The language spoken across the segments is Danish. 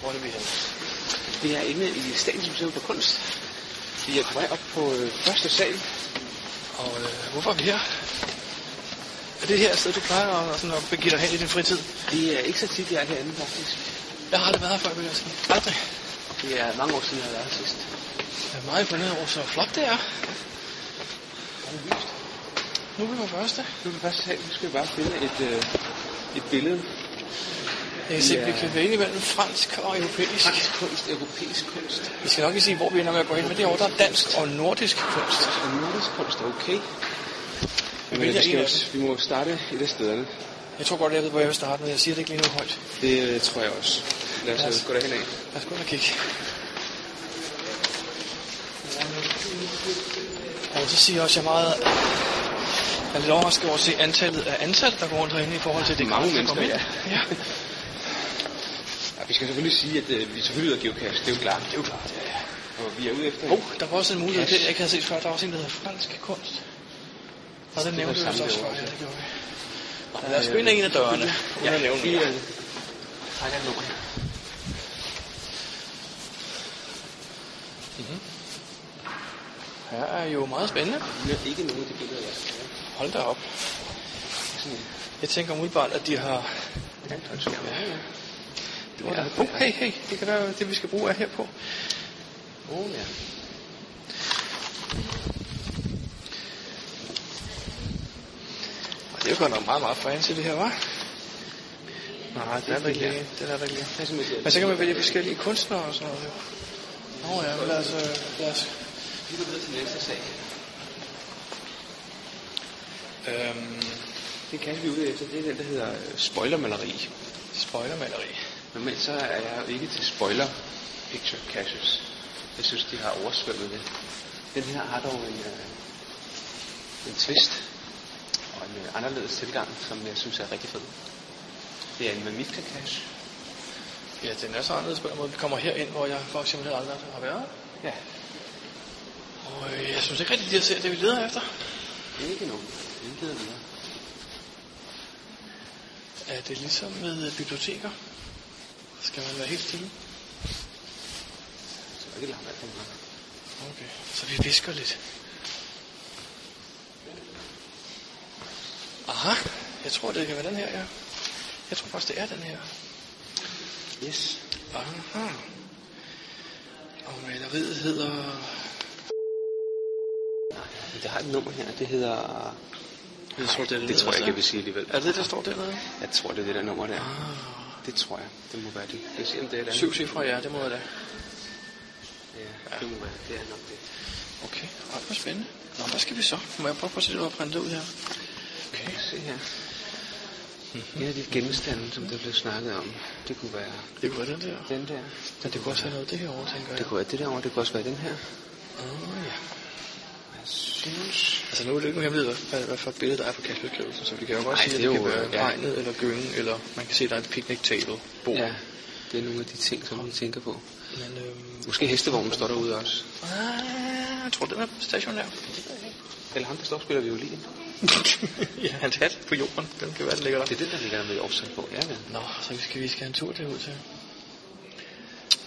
Hvor er vi henne? Vi er inde i Statens Museum for Kunst. Vi er på vej op på øh, første sal. Og øh, hvorfor er vi her? Er det her sted, du plejer at, sådan, at begive dig hen i din fritid? Det er ikke så tit, jeg er herinde, faktisk. Jeg har aldrig været her før, vil jeg sige. Aldrig. Det er mange år siden, jeg har været her sidst. Jeg er meget imponeret over, så flot det er. Nu er vi på første. Nu er vi første sal. Nu skal vi bare finde et, øh, et billede. Jeg kan se, Ja. at vi kan vælge mellem fransk og europæisk. Fransk kunst, europæisk kunst. Vi skal nok ikke sige, hvor vi ender med at gå hen, men det er over, der er dansk og nordisk kunst. Og nordisk kunst er okay. Men vi, skal, dem. vi må starte et af stederne. Jeg tror godt, jeg ved, hvor jeg vil starte, men jeg siger det ikke lige nu højt. Det øh, tror jeg også. Lad os Lad os- øh, gå derhen af. Lad os gå ind og kigge. Og så siger jeg også, at jeg er meget... Jeg er lidt overrasket over at se antallet af ansatte, der går rundt herinde i forhold til det Mange mennesker, ind. ja. ja. Ja, vi skal selvfølgelig sige, at øh, vi er selvfølgelig ude af geocache. Det er jo klart. Det er jo klart, ja, ja. Og vi er ude efter... Oh, der var også en mulighed, det jeg ikke havde set før. Der var også en, der hedder fransk kunst. Og den Det nævnte vi også før. Ja, det gjorde vi. Nå, lad os gå ind ad en af dørene, at nævne vi mere. øh, trækker et nummer her. Her er jo meget spændende. Har ikke nogen af de billeder, jeg skal. Hold da op. Jeg tænker umiddelbart, at de har... Ja, ja. Det var der. Oh, hey, hey, det kan være, det vi skal bruge er her på. Åh, oh, ja. Og det er jo godt nok meget, meget fancy det her, var. Nej, det er der ikke lige. Det er der ikke lige. Men så kan man vælge forskellige kunstnere og sådan noget. jo. Nå ja, men lad os, øh, lad os. Vi går videre til næste sag. Øhm, Det kasse, vi ude efter, det er den, der hedder øh, spoilermaleri. spoilermaleri. Normalt så er jeg jo ikke til spoiler picture caches. Jeg synes, de har oversvømmet det. Den her har dog en, øh, en twist og en øh, anderledes tilgang, som jeg synes er rigtig fed. Det er en Mamitka cache. Ja, den er så anderledes på den måde. Vi kommer herind, hvor jeg for eksempel aldrig har været. Ja, Og øh, jeg synes ikke rigtig, de har set det, vi leder efter. ikke nogen. Vi gider videre. Er det ligesom med biblioteker? Skal man være helt stille? Så ikke langt alt meget. Okay, så vi visker lidt. Aha, jeg tror, det kan være den her, ja. Jeg tror faktisk, det er den her. Yes. Aha. Og maleriet hedder... Det har et nummer her, det hedder... Jeg tror, det, er Det tror jeg ikke, jeg vil sige alligevel. Er det det, der står dernede? Jeg tror, det er det der nummer der. Ah. Det tror jeg. Det må være det. Jeg se, om det er det. Syv cifre, ja, det må være det. Ja, det må være det. Det er nok det. Okay, ret hvor spændende. Nå, hvad skal vi så? Må jeg prøve at se, hvad du har printet ud her? Okay, se her. En af de genstande, som der blev snakket om, det kunne være Det kunne være den der. den der. Men det kunne også være noget det her over, tænker jeg. Det kunne være det derovre, det kunne også være den her. Ah, ja. Jeg synes... Altså nu er det ikke nogen hemmelighed, hvad, hvad for et billede der er på kastbeskrivelsen, så vi kan jo godt Ej, sige, at det det kan jo, være ja. regnet eller gyngen, eller man kan se, at der er et picnic table bord. Ja, det er nogle af de ting, som vi tænker på. Men øhm, Måske hestevognen står derude også. ah, jeg tror, den er stationær. Eller ham, der står og spiller violin. ja, hans hat på jorden, den kan være, den ligger der. Det er den, der ligger der med offside på. Ja, vel. Nå, så vi skal, vi skal have en tur derud til.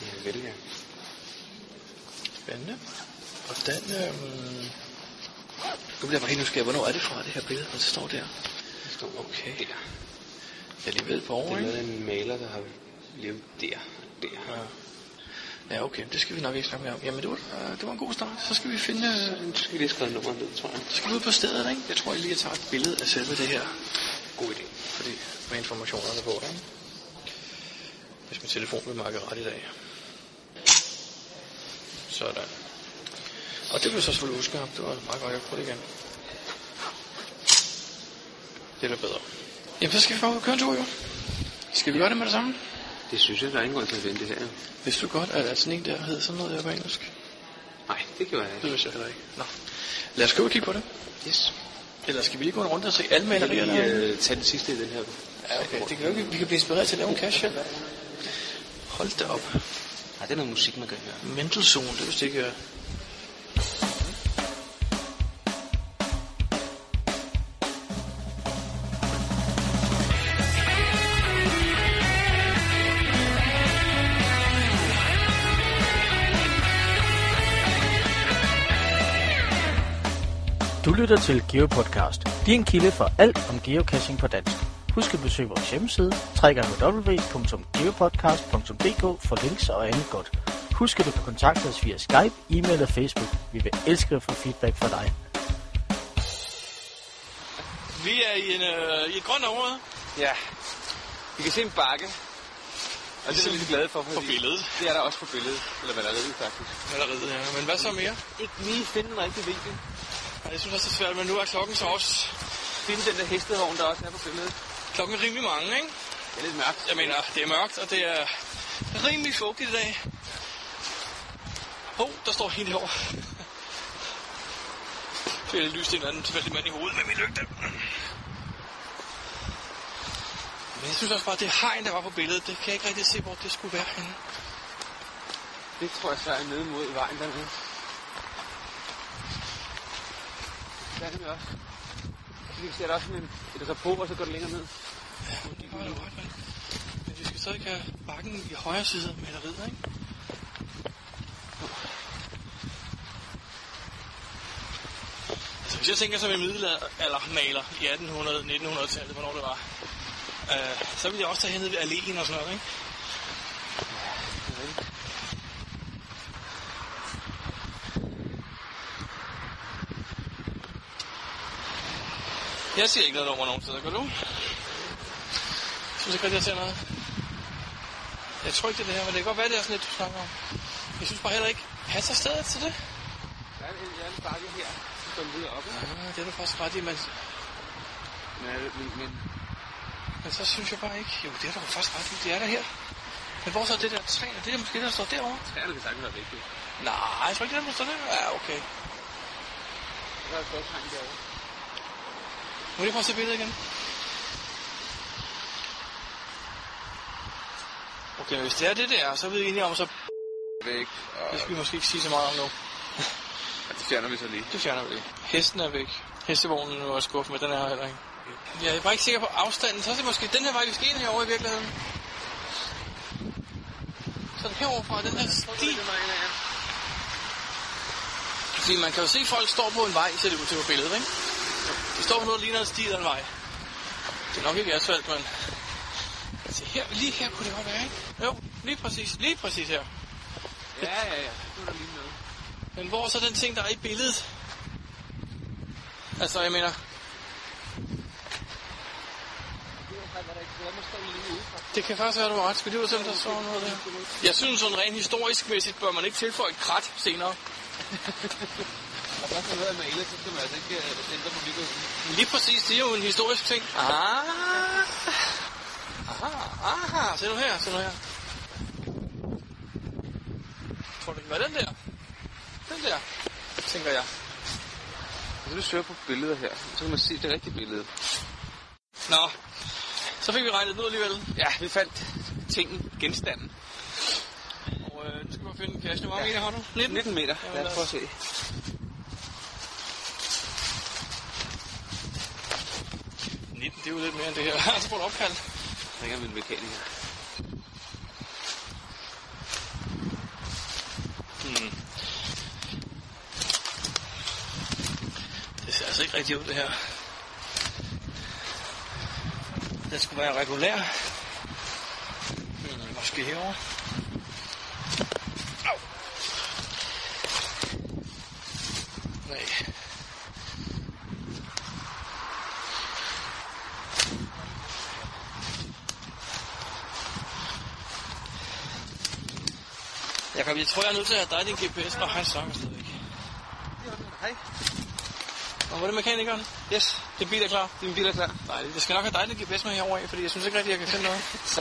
Ja, vel, ja. Spændende. Og den, øhm... Nu bliver jeg bare helt nysgerrig, hvornår er det fra, det her billede, der står der? Det står Okay. der. Alligevel på Det over, er ikke? lavet af en maler, der har levet der der. Ja. Ja, okay, det skal vi nok ikke snakke mere om. Jamen, det var, øh, det var en god start. Så skal vi finde... øh, Nu skal vi lige skrive nummeret ned, tror jeg. Så skal vi ud på stedet, ikke? Jeg tror, jeg lige tager et billede af selve det her. God idé. Fordi med informationerne på, ikke? Hvis min telefon vil makke ret i dag. Sådan. Og det blev så selvfølgelig uskabt. Det var meget godt, jeg prøvede det igen. Det er bedre. Jamen, så skal vi bare ud og køre en tur, jo. Skal vi gøre det med det samme? Det synes jeg, der er ingen grund til at vente her. Vidste du godt, at sådan en der hed sådan noget der på engelsk? Nej, det gjorde jeg Det ikke. vidste jeg heller ikke. Nå. Lad os gå og kigge på det. Yes. Eller skal vi lige gå en runde og se alle Jeg vil malerier lige der? øh, tage den sidste i den her. Ja, okay. Det kan jo ikke, vi kan blive inspireret til at lave en cash her. Hold da op. Nej, det er noget musik, man kan høre. Mental zone, det er vist ikke... Du lytter til GeoPodcast, din kilde for alt om geocaching på dansk. Husk at besøge vores hjemmeside, www.geopodcast.dk for links og andet godt. Husk at du kan kontakte os via Skype, e-mail og Facebook. Vi vil elske at få feedback fra dig. Vi er i, en, øh, i et grønt område Ja. Vi kan se en bakke. Og det er vi lidt glade for, på fordi billedet. det er der også på billedet. Eller maleriet, faktisk. Allerede, ja. Men hvad så mere? Ikke lige finde den rigtige vinkel. Jeg synes også, det er svært, men nu er klokken så også... Finde den der hestevogn, der også er på billedet. Klokken er rimelig mange, ikke? Det er lidt mørkt. Jeg mener, det er mørkt, og det er rimelig fugtigt i dag. Hov, oh, der står helt herovre. Så er det lyst en eller anden tilfældig mand i hovedet med min lygte. Men jeg synes også bare, at det hegn, der var på billedet, det kan jeg ikke rigtig se, hvor det skulle være henne. Det tror jeg så er nede mod vejen dernede. Der er det også. Så vi kan se, der er også sådan en, et rapport, og så går det længere ned. Ja, det var jo ret, vel? Men vi skal stadig have bakken i højre side af maleriet, ikke? Altså, hvis jeg tænker som en middelaldermaler i 1800-1900-tallet, hvornår det var, øh, så ville jeg også tage hen ved alléen og sådan noget, ikke? Jeg ser ikke noget nummer nogen steder, gør du? Jeg synes ikke rigtig, jeg ser noget. Jeg tror ikke, det er det her, men det kan godt være, det er sådan lidt, du snakker om. Jeg synes bare heller ikke, passer stedet til det. Der er der er en bakke her, som går videre op. Ja, det er du faktisk ret i, men, Men, men, men men så synes jeg bare ikke, jo, det er du faktisk ret i, det er der her. Men hvor så er det der træ, er det der måske, der står derovre? træerne kan sagtens være vigtigt. Nej, jeg tror ikke, det er der står der. Ja, okay. Der er et godt tegn derovre. Må lige prøve at se billedet igen? Okay, hvis det er det der, så er vi enige om, så Væk, og det skal vi måske ikke sige så meget om nu. det fjerner vi så lige. Det fjerner vi lige. Hesten er væk. Hestevognen er også skuffet, men den er her heller ikke. Jeg er bare ikke sikker på afstanden. Så er det måske den her vej, vi skal ind herovre i virkeligheden. Så den herovre fra den her sti. Fordi man kan jo se, at folk står på en vej, ser det ud til på billedet, ikke? Står noget, der ligner en sti eller en vej. Det er nok ikke asfalt, men... Se her, lige her kunne det godt være, ikke? Jo, lige præcis, lige præcis her. Ja, ja, ja. Nu er der lige noget. Men hvor er så den ting, der er i billedet? Altså, jeg mener... Det kan faktisk være, du har ret. Skal og se, om der står noget der? Jeg synes, sådan rent historisk mæssigt bør man ikke tilføje et krat senere. Først når noget er malet, så skal man altså ikke øh, ændre på billedet. Lige præcis, det er jo en historisk ting. Ah. Aha, aha. Se nu her, se nu her. Tror du, det kan være den der? Den der, tænker jeg. Hvis du søger på billeder her, så kan man se det rigtige billede. Nå, så fik vi regnet ud alligevel. Ja, vi fandt tingen, genstanden. Og øh, nu skal vi finde en cash. Hvor mange meter har du? 19? 19 meter. Lad os- prøve at se. 19, det er jo lidt mere end det her. så får du opkald. ringer min mekaniker. Hmm. Det ser altså ikke rigtig ud, det her. Den skulle være regulær. Hmm, måske herovre. Au. Nej. Jeg, tror, jeg er nødt til at have dig din GPS. Nå, han snakker stadigvæk. Hej. Hvor er det mekanikeren? Yes, Din bil er klar. din bil er klar. Dejligt. Jeg skal nok have dig din GPS med herovre af, fordi jeg synes ikke rigtig, jeg kan finde noget.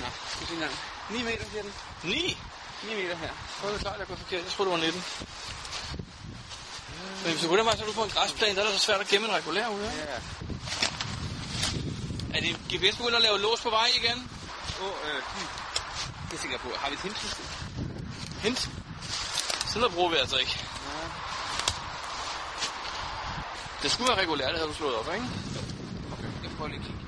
Nå, skal vi se en gang. 9 meter siger den. 9? 9 meter her. Så er det klart, jeg går forkert. Jeg troede, det var 19. Men hvis du kunne så er du på en græsplæne, der er det så svært at gemme en regulær ud, ikke? Ja. Er din GPS begyndt at lave lås på vej igen? Åh, oh, øh, hmm. Er sikker på. Har vi et hintsystem? Hint. Sådan noget bruger vi altså ikke. Nej. Det skulle være regulært, det havde du slået op, ikke? Jeg prøver lige at kigge.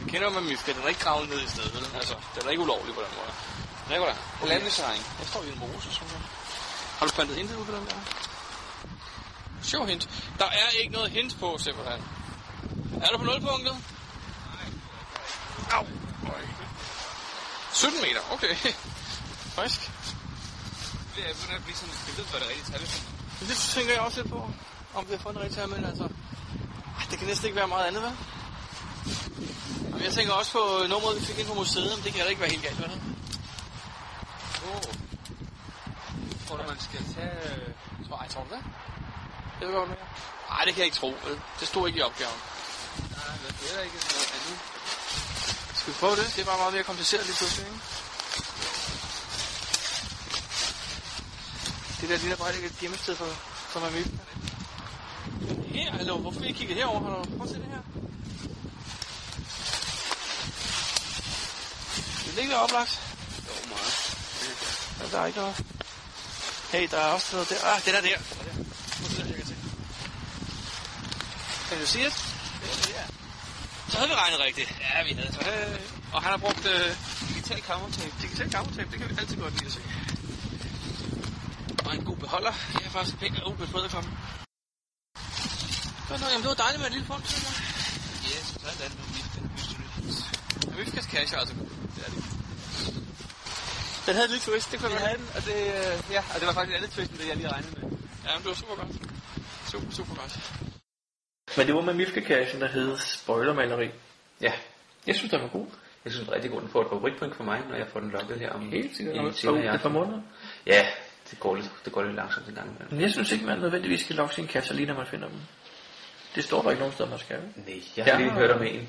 Jeg kender med Mifka, den er ikke gravet ned i stedet, vel? Altså, den er ikke ulovlig på den måde. Nikolaj, landeserring. Jeg står i en mose, sådan der. Har du plantet hintet ud på den der? Show hint. Der er ikke noget hint på, simpelthen. Er du på nulpunktet? Au. Øj. 17 meter, okay. Frisk. Det er begyndt at blive sådan et billede for det rigtige tal. Det tænker jeg også lidt på, om vi har fået en rigtig her, men altså... Det kan næsten ikke være meget andet, vel? Jeg tænker også på nummeret, vi fik ind på museet, men det kan da ikke være helt galt, vel? Åh. Tror du, man skal tage... øh, Tror, ej, tror du det? Det vil godt mere. Nej, det kan jeg ikke tro? Det stod ikke i opgaven. Nej, det er ikke sådan noget andet. Skal vi prøve det? Det er bare meget mere kompliceret lige pludselig, ikke? Det der ligner bare ikke et hjemmested for, for mig med. Her, hallo, hvorfor vil I kigge herover? Du prøv at se det her? Det ligger oplagt. Jo, meget. Ja, der er ikke noget. Hey, der er også noget der. Ah, er der. Er der. Prøv at se, jeg kan se. Kan du se det? Så havde vi regnet rigtigt. Ja, vi havde. Øh, og han har brugt øh, digital kammertape. Digital kammertape, det kan vi altid godt lide at se. Og en god beholder. Jeg er faktisk pænt og ubet fået for dem. Godt nok, jamen det var dejligt med et lille fond, synes jeg. Ja, så tager den nu vifte. Men vi skal cash altså. Det er det. Den havde et lille twist, det kunne være. havde den, og det, øh, ja, og det var faktisk et andet twist, end det jeg lige regnede med. Ja, men det var super godt. Super, super godt. Men det var med Mifke-cashen, der hed spoilermaleri. Ja, Jeg synes, den var god. jeg synes, det er rigtig godt. Den får et favoritpoint for mig, når jeg får den lukket her om Helt sikkert. time. det er et par måneder. Ja, det går lidt, det går lidt langsomt en gang. Men jeg synes ikke, man nødvendigvis skal logge sine kasser lige, når man finder dem. Det står der ikke nogen steder, man skal. Nej, jeg har Ja. lige hørt om en.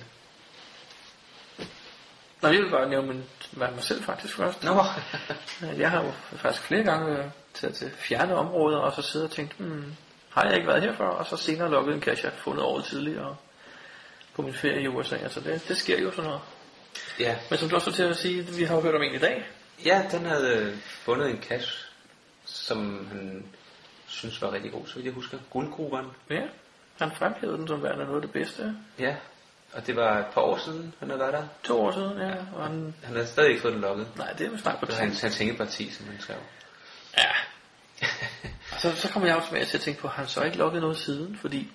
Nå, jeg vil bare nævne min, mig mig selv faktisk først. Nå, Jeg har jo faktisk flere gange taget til fjerne områder, og så siddet og tænkt, hmm, har jeg ikke været her før? Og så senere lukket en cache, jeg har fundet året tidligere på min ferie i USA. Altså det, det sker jo sådan noget. ja. Men som du også var til at sige, vi har jo hørt om en i dag. Ja, den havde øh, fundet en cache, som han synes var rigtig god, så vidt jeg husker. Guldgruberen. Ja, han fremhævede den som værende noget af det bedste. Ja, og det var et par år siden, han havde været der. To år siden, ja. Og han, Han havde stadig ikke fået den lukket. nej, det er jo snart på Det hans, hans hængeparti, som han skrev. Ja. Og så, så kommer jeg også med til at tænke på, har han så ikke lukket noget siden? Fordi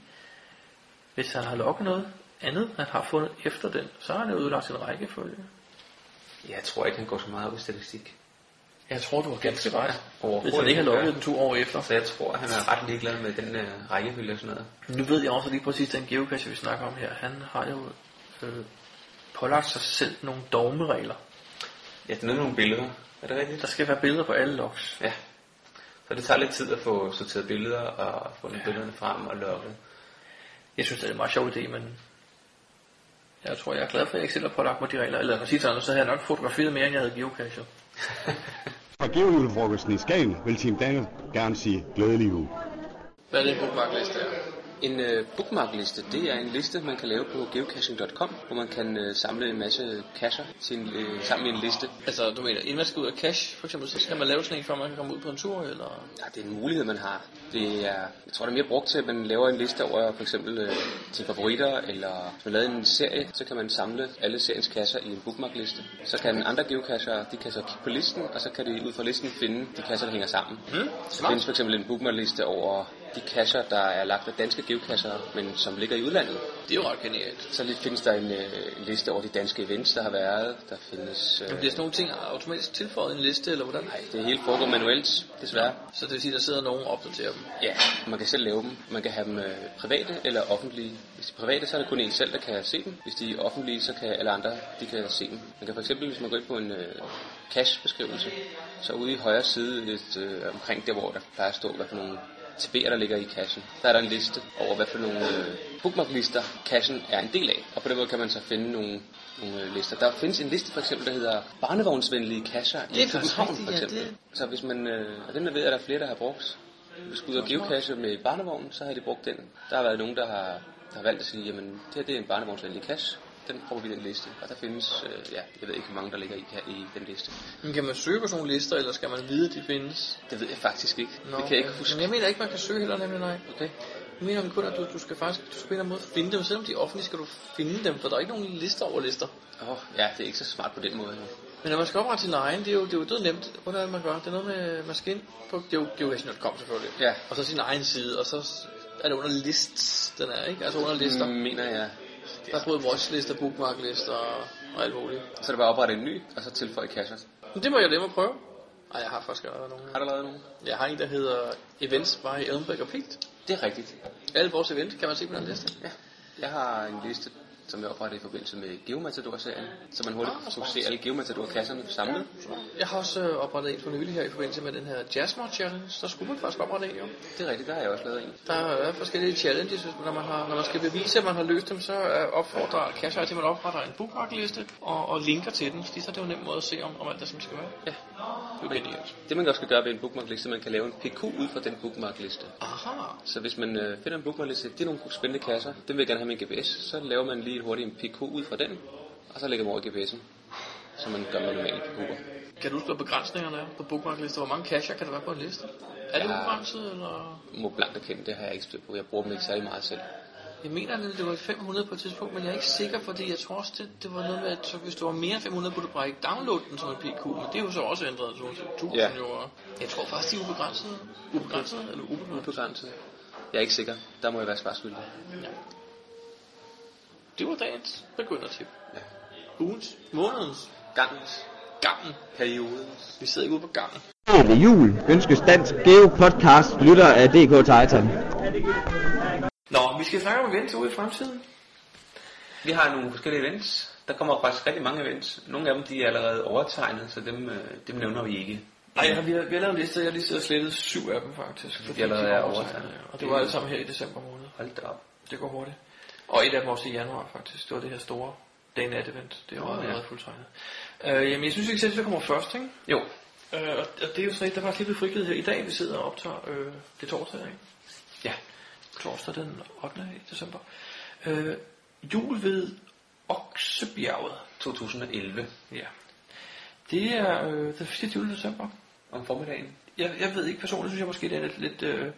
hvis han har lukket noget andet, han har fundet efter den, så har han jo udlagt sin rækkefølge. Jeg tror ikke, han går så meget op i statistik. Jeg tror, du har ganske ret. Hvis han ikke har lukket den to år efter. Så jeg tror, han er ret ligeglad med den øh, rækkefølge og sådan noget. Nu ved jeg også lige præcis den geocache, vi snakker om her. Han har jo øh, pålagt sig selv nogle dogmeregler. Ja, den er nogle billeder. Er det rigtigt? Der skal være billeder på alle logs. Ja. Så det tager lidt tid at få sorteret billeder og få ja. billederne frem og lukket. Jeg synes, det er en meget sjov idé, men jeg tror, jeg er glad for, at jeg ikke selv har pålagt mig de regler. Eller at sige sådan, så havde jeg nok fotograferet mere, end jeg havde geocachet. Fra Geojulefrokosten i Skagen vil Team Daniel gerne sige glædelig jul. Hvad er det en bookmarkliste er? En øh, bookmarkliste, det er en liste, man kan lave på geocaching.com, hvor man kan øh, samle en masse cacher til en, øh, sammen i en liste. Altså, du mener, inden man skal ud af cache, for eksempel, så skal man lave sådan en, for at man kan komme ud på en tur, eller? Ja, det er en mulighed, man har. Det er, jeg tror, det er mere brugt til, at man laver en liste over for eksempel øh, sine favoritter, eller hvis man laver en serie, så kan man samle alle seriens kasser i en bookmarkliste. Så kan andre geocacher, de kan så kigge på listen, og så kan de ud fra listen finde de kasser, der hænger sammen. Mm, Der findes for eksempel en bookmarkliste over de kasser, der er lagt af danske geocacher, men som ligger i udlandet. Det er jo ret genialt. Så findes der en øh, liste over de danske events, der har været. Der findes... Men Øh, bliver sådan nogle ting automatisk tilføjet i en liste, eller hvordan? nej, det hele foregår manuelt, desværre. Så det vil sige, at der sidder nogen og opdaterer dem. Ja, man kan selv lave dem. Man kan have dem øh, private eller offentlige. Hvis de er private, så er det kun en selv, der kan se dem. Hvis de er offentlige, så kan alle andre de kan se dem. Man kan for eksempel, hvis man går ind på en øh, cache-beskrivelse, så ude i højre side, lidt, øh, omkring der, hvor der plejer at stå, hvad for nogle TB'er, der ligger i cachen, der er der en liste over, hvad for nogle øh, bookmark-lister cachen er en del af. Og på den måde kan man så finde nogle, nogle øh, lister. Der findes en liste for eksempel, der hedder barnevognsvenlige cacher i København, for ja, eksempel. det- Så hvis man, øh, og den der ved at der er flere, der har brugt. Hvis du ud og geocache med barnevogn, så har de brugt den. Der har været nogen, der har, der har valgt at sige, jamen det her det er en barnevognsvenlig cache. Den får vi i den liste. Og der findes, øh, ja, jeg ved ikke, hvor mange der ligger i, her, i den liste. Men kan man søge på sådan nogle lister, eller skal man vide, at de findes? Det ved jeg faktisk ikke. Nå, det kan jeg ikke huske. Men jeg mener ikke, man kan søge heller nemlig, nej. Okay. Jeg mener kun, at du, du skal faktisk du skal på en måde finde dem. Selvom de er offentlige, skal du finde dem, for der er ikke nogen lister over lister. Åh, oh, ja, det er ikke så smart på den måde. jo. Men når man skal oprette sin egen, det er jo, det er jo død nemt. Hvordan det, man gør? Det er noget med, man skal ind på det er jo geocaching.com selvfølgelig. Ja. Og så sin egen side, og så er det under lists, den er, ikke? Altså under lister. Mm, mener jeg. Der er både watchlister, bookmarklister og, og alt muligt. Så er det bare at oprette en ny, og så tilføje caches. Men det må jeg nemme prøve. Ej, jeg har faktisk allerede nogen. Har du lavet nogen? Jeg har en, der hedder Events by Ellenberg og Pigt. Det er rigtigt. Alle vores event kan man se på den liste. Ja. Jeg har en liste, som jeg oprettede i forbindelse med Geomatador-serien, så man hurtigt Ah, kunne se alle Geomatador-kasserne samlet. Jeg har også øh, oprettet en for nylig her i forbindelse med den her Jazzmod Challenge. Der skulle man faktisk oprette en, jo. Det er rigtigt, der har jeg også lavet en. Der er forskellige challenges, når man, har, når man skal bevise, at man har løst dem, så øh, opfordrer Cash til, at man opretter en bookmarkliste og, og linker til den, fordi så er det jo en nem måde at se, om, om alt det, som skal være. Ja. Det er genialt. Det man også skal gøre ved en bookmarkliste, man kan lave en PQ ud fra den bookmarkliste. Aha. Så hvis man øh, finder en bookmarkliste, det er nogle spændende kasser, dem vil jeg gerne have med en GPS, så laver man lige hurtigt en PQ ud fra den, og så lægger man over i GPS'en, som man gør med normale PQ'er. Kan du huske, hvad begrænsningerne er på bookmarklister? Hvor mange cacher kan der være på en liste? Er det Ja. ubegrænset, eller? Må blankt erkende, det har jeg ikke styr på. Jeg bruger dem ikke særlig meget selv. Jeg mener, at det var 500 på et tidspunkt, men jeg er ikke sikker, fordi jeg tror også, det, det var noget med, at så hvis du var mere end 500, kunne du bare ikke downloade den som en PQ, men det er jo så også ændret til 1000 Ja. jo. Jeg tror faktisk, de er ubegrænsede. Ubegrænsede eller ubegrænsede? Ubegrænset. Jeg er ikke sikker. Der må jeg være svarskyldig. Det var dagens begyndertip. Ja. Ugens, månedens, Gangens, gangen. periodens. Vi sidder ikke ude på gangen. Glædelig jul ønskes Dansk Geo Podcast lytter af DK Titan. Nå, vi skal snakke om events ude i fremtiden. Vi har nogle forskellige events. Der kommer faktisk rigtig mange events. Nogle af dem de er allerede overtegnet, så dem, øh, dem nævner vi ikke. Nej, ja, vi, har, vi har lavet en liste, jeg har lige siddet og slettet syv af dem faktisk. fordi allerede de var er overtegnet. Og det var alle sammen her i december måned. Hold da op. Det går hurtigt. Og et af dem også i januar faktisk. Det var det her store day nat event. Det var oh, ja. allerede fuldtegnet. Øh, jamen, jeg synes ikke selv, vi kommer først, ikke? Jo. Øh, og og det er jo sådan et, der faktisk lige blevet frigivet her i dag. Vi sidder og optager øh, det torsdag, ikke? Ja. Torsdag den 8. december. Øh, jul ved Oksebjerget. 2011 Ja. Det er øh, den 24. december. om formiddagen. Jeg, jeg ved ikke personligt, synes jeg måske, det er lidt, lidt, øh,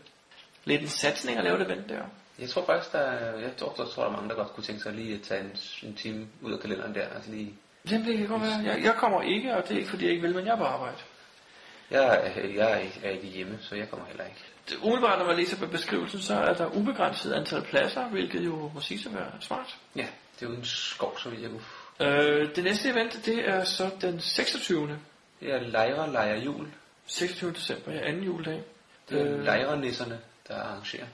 lidt en satsning at lave det event der. Jeg tror faktisk, der er, jeg tror, der, tror, der er mange, der godt kunne tænke sig lige at tage en, en time ud af kalenderen der. Altså lige, Jamen, det kan godt være. Jeg, jeg kommer ikke, og det er ikke fordi, jeg ikke vil, men jeg er på arbejde. jeg, er- jeg er, ikke- er ikke hjemme, så jeg kommer heller ikke. Det, umiddelbart, når man læser på beskrivelsen, så er der ubegrænset antal pladser, hvilket jo må sige at være smart. Ja, det er uden skov, så vidt jeg kunne. Øh, det næste event, det er så den 26. Det er lejre, lejer jul. 26. december, ja, anden juledag. Det er øh. lejrenisserne, der arrangerer.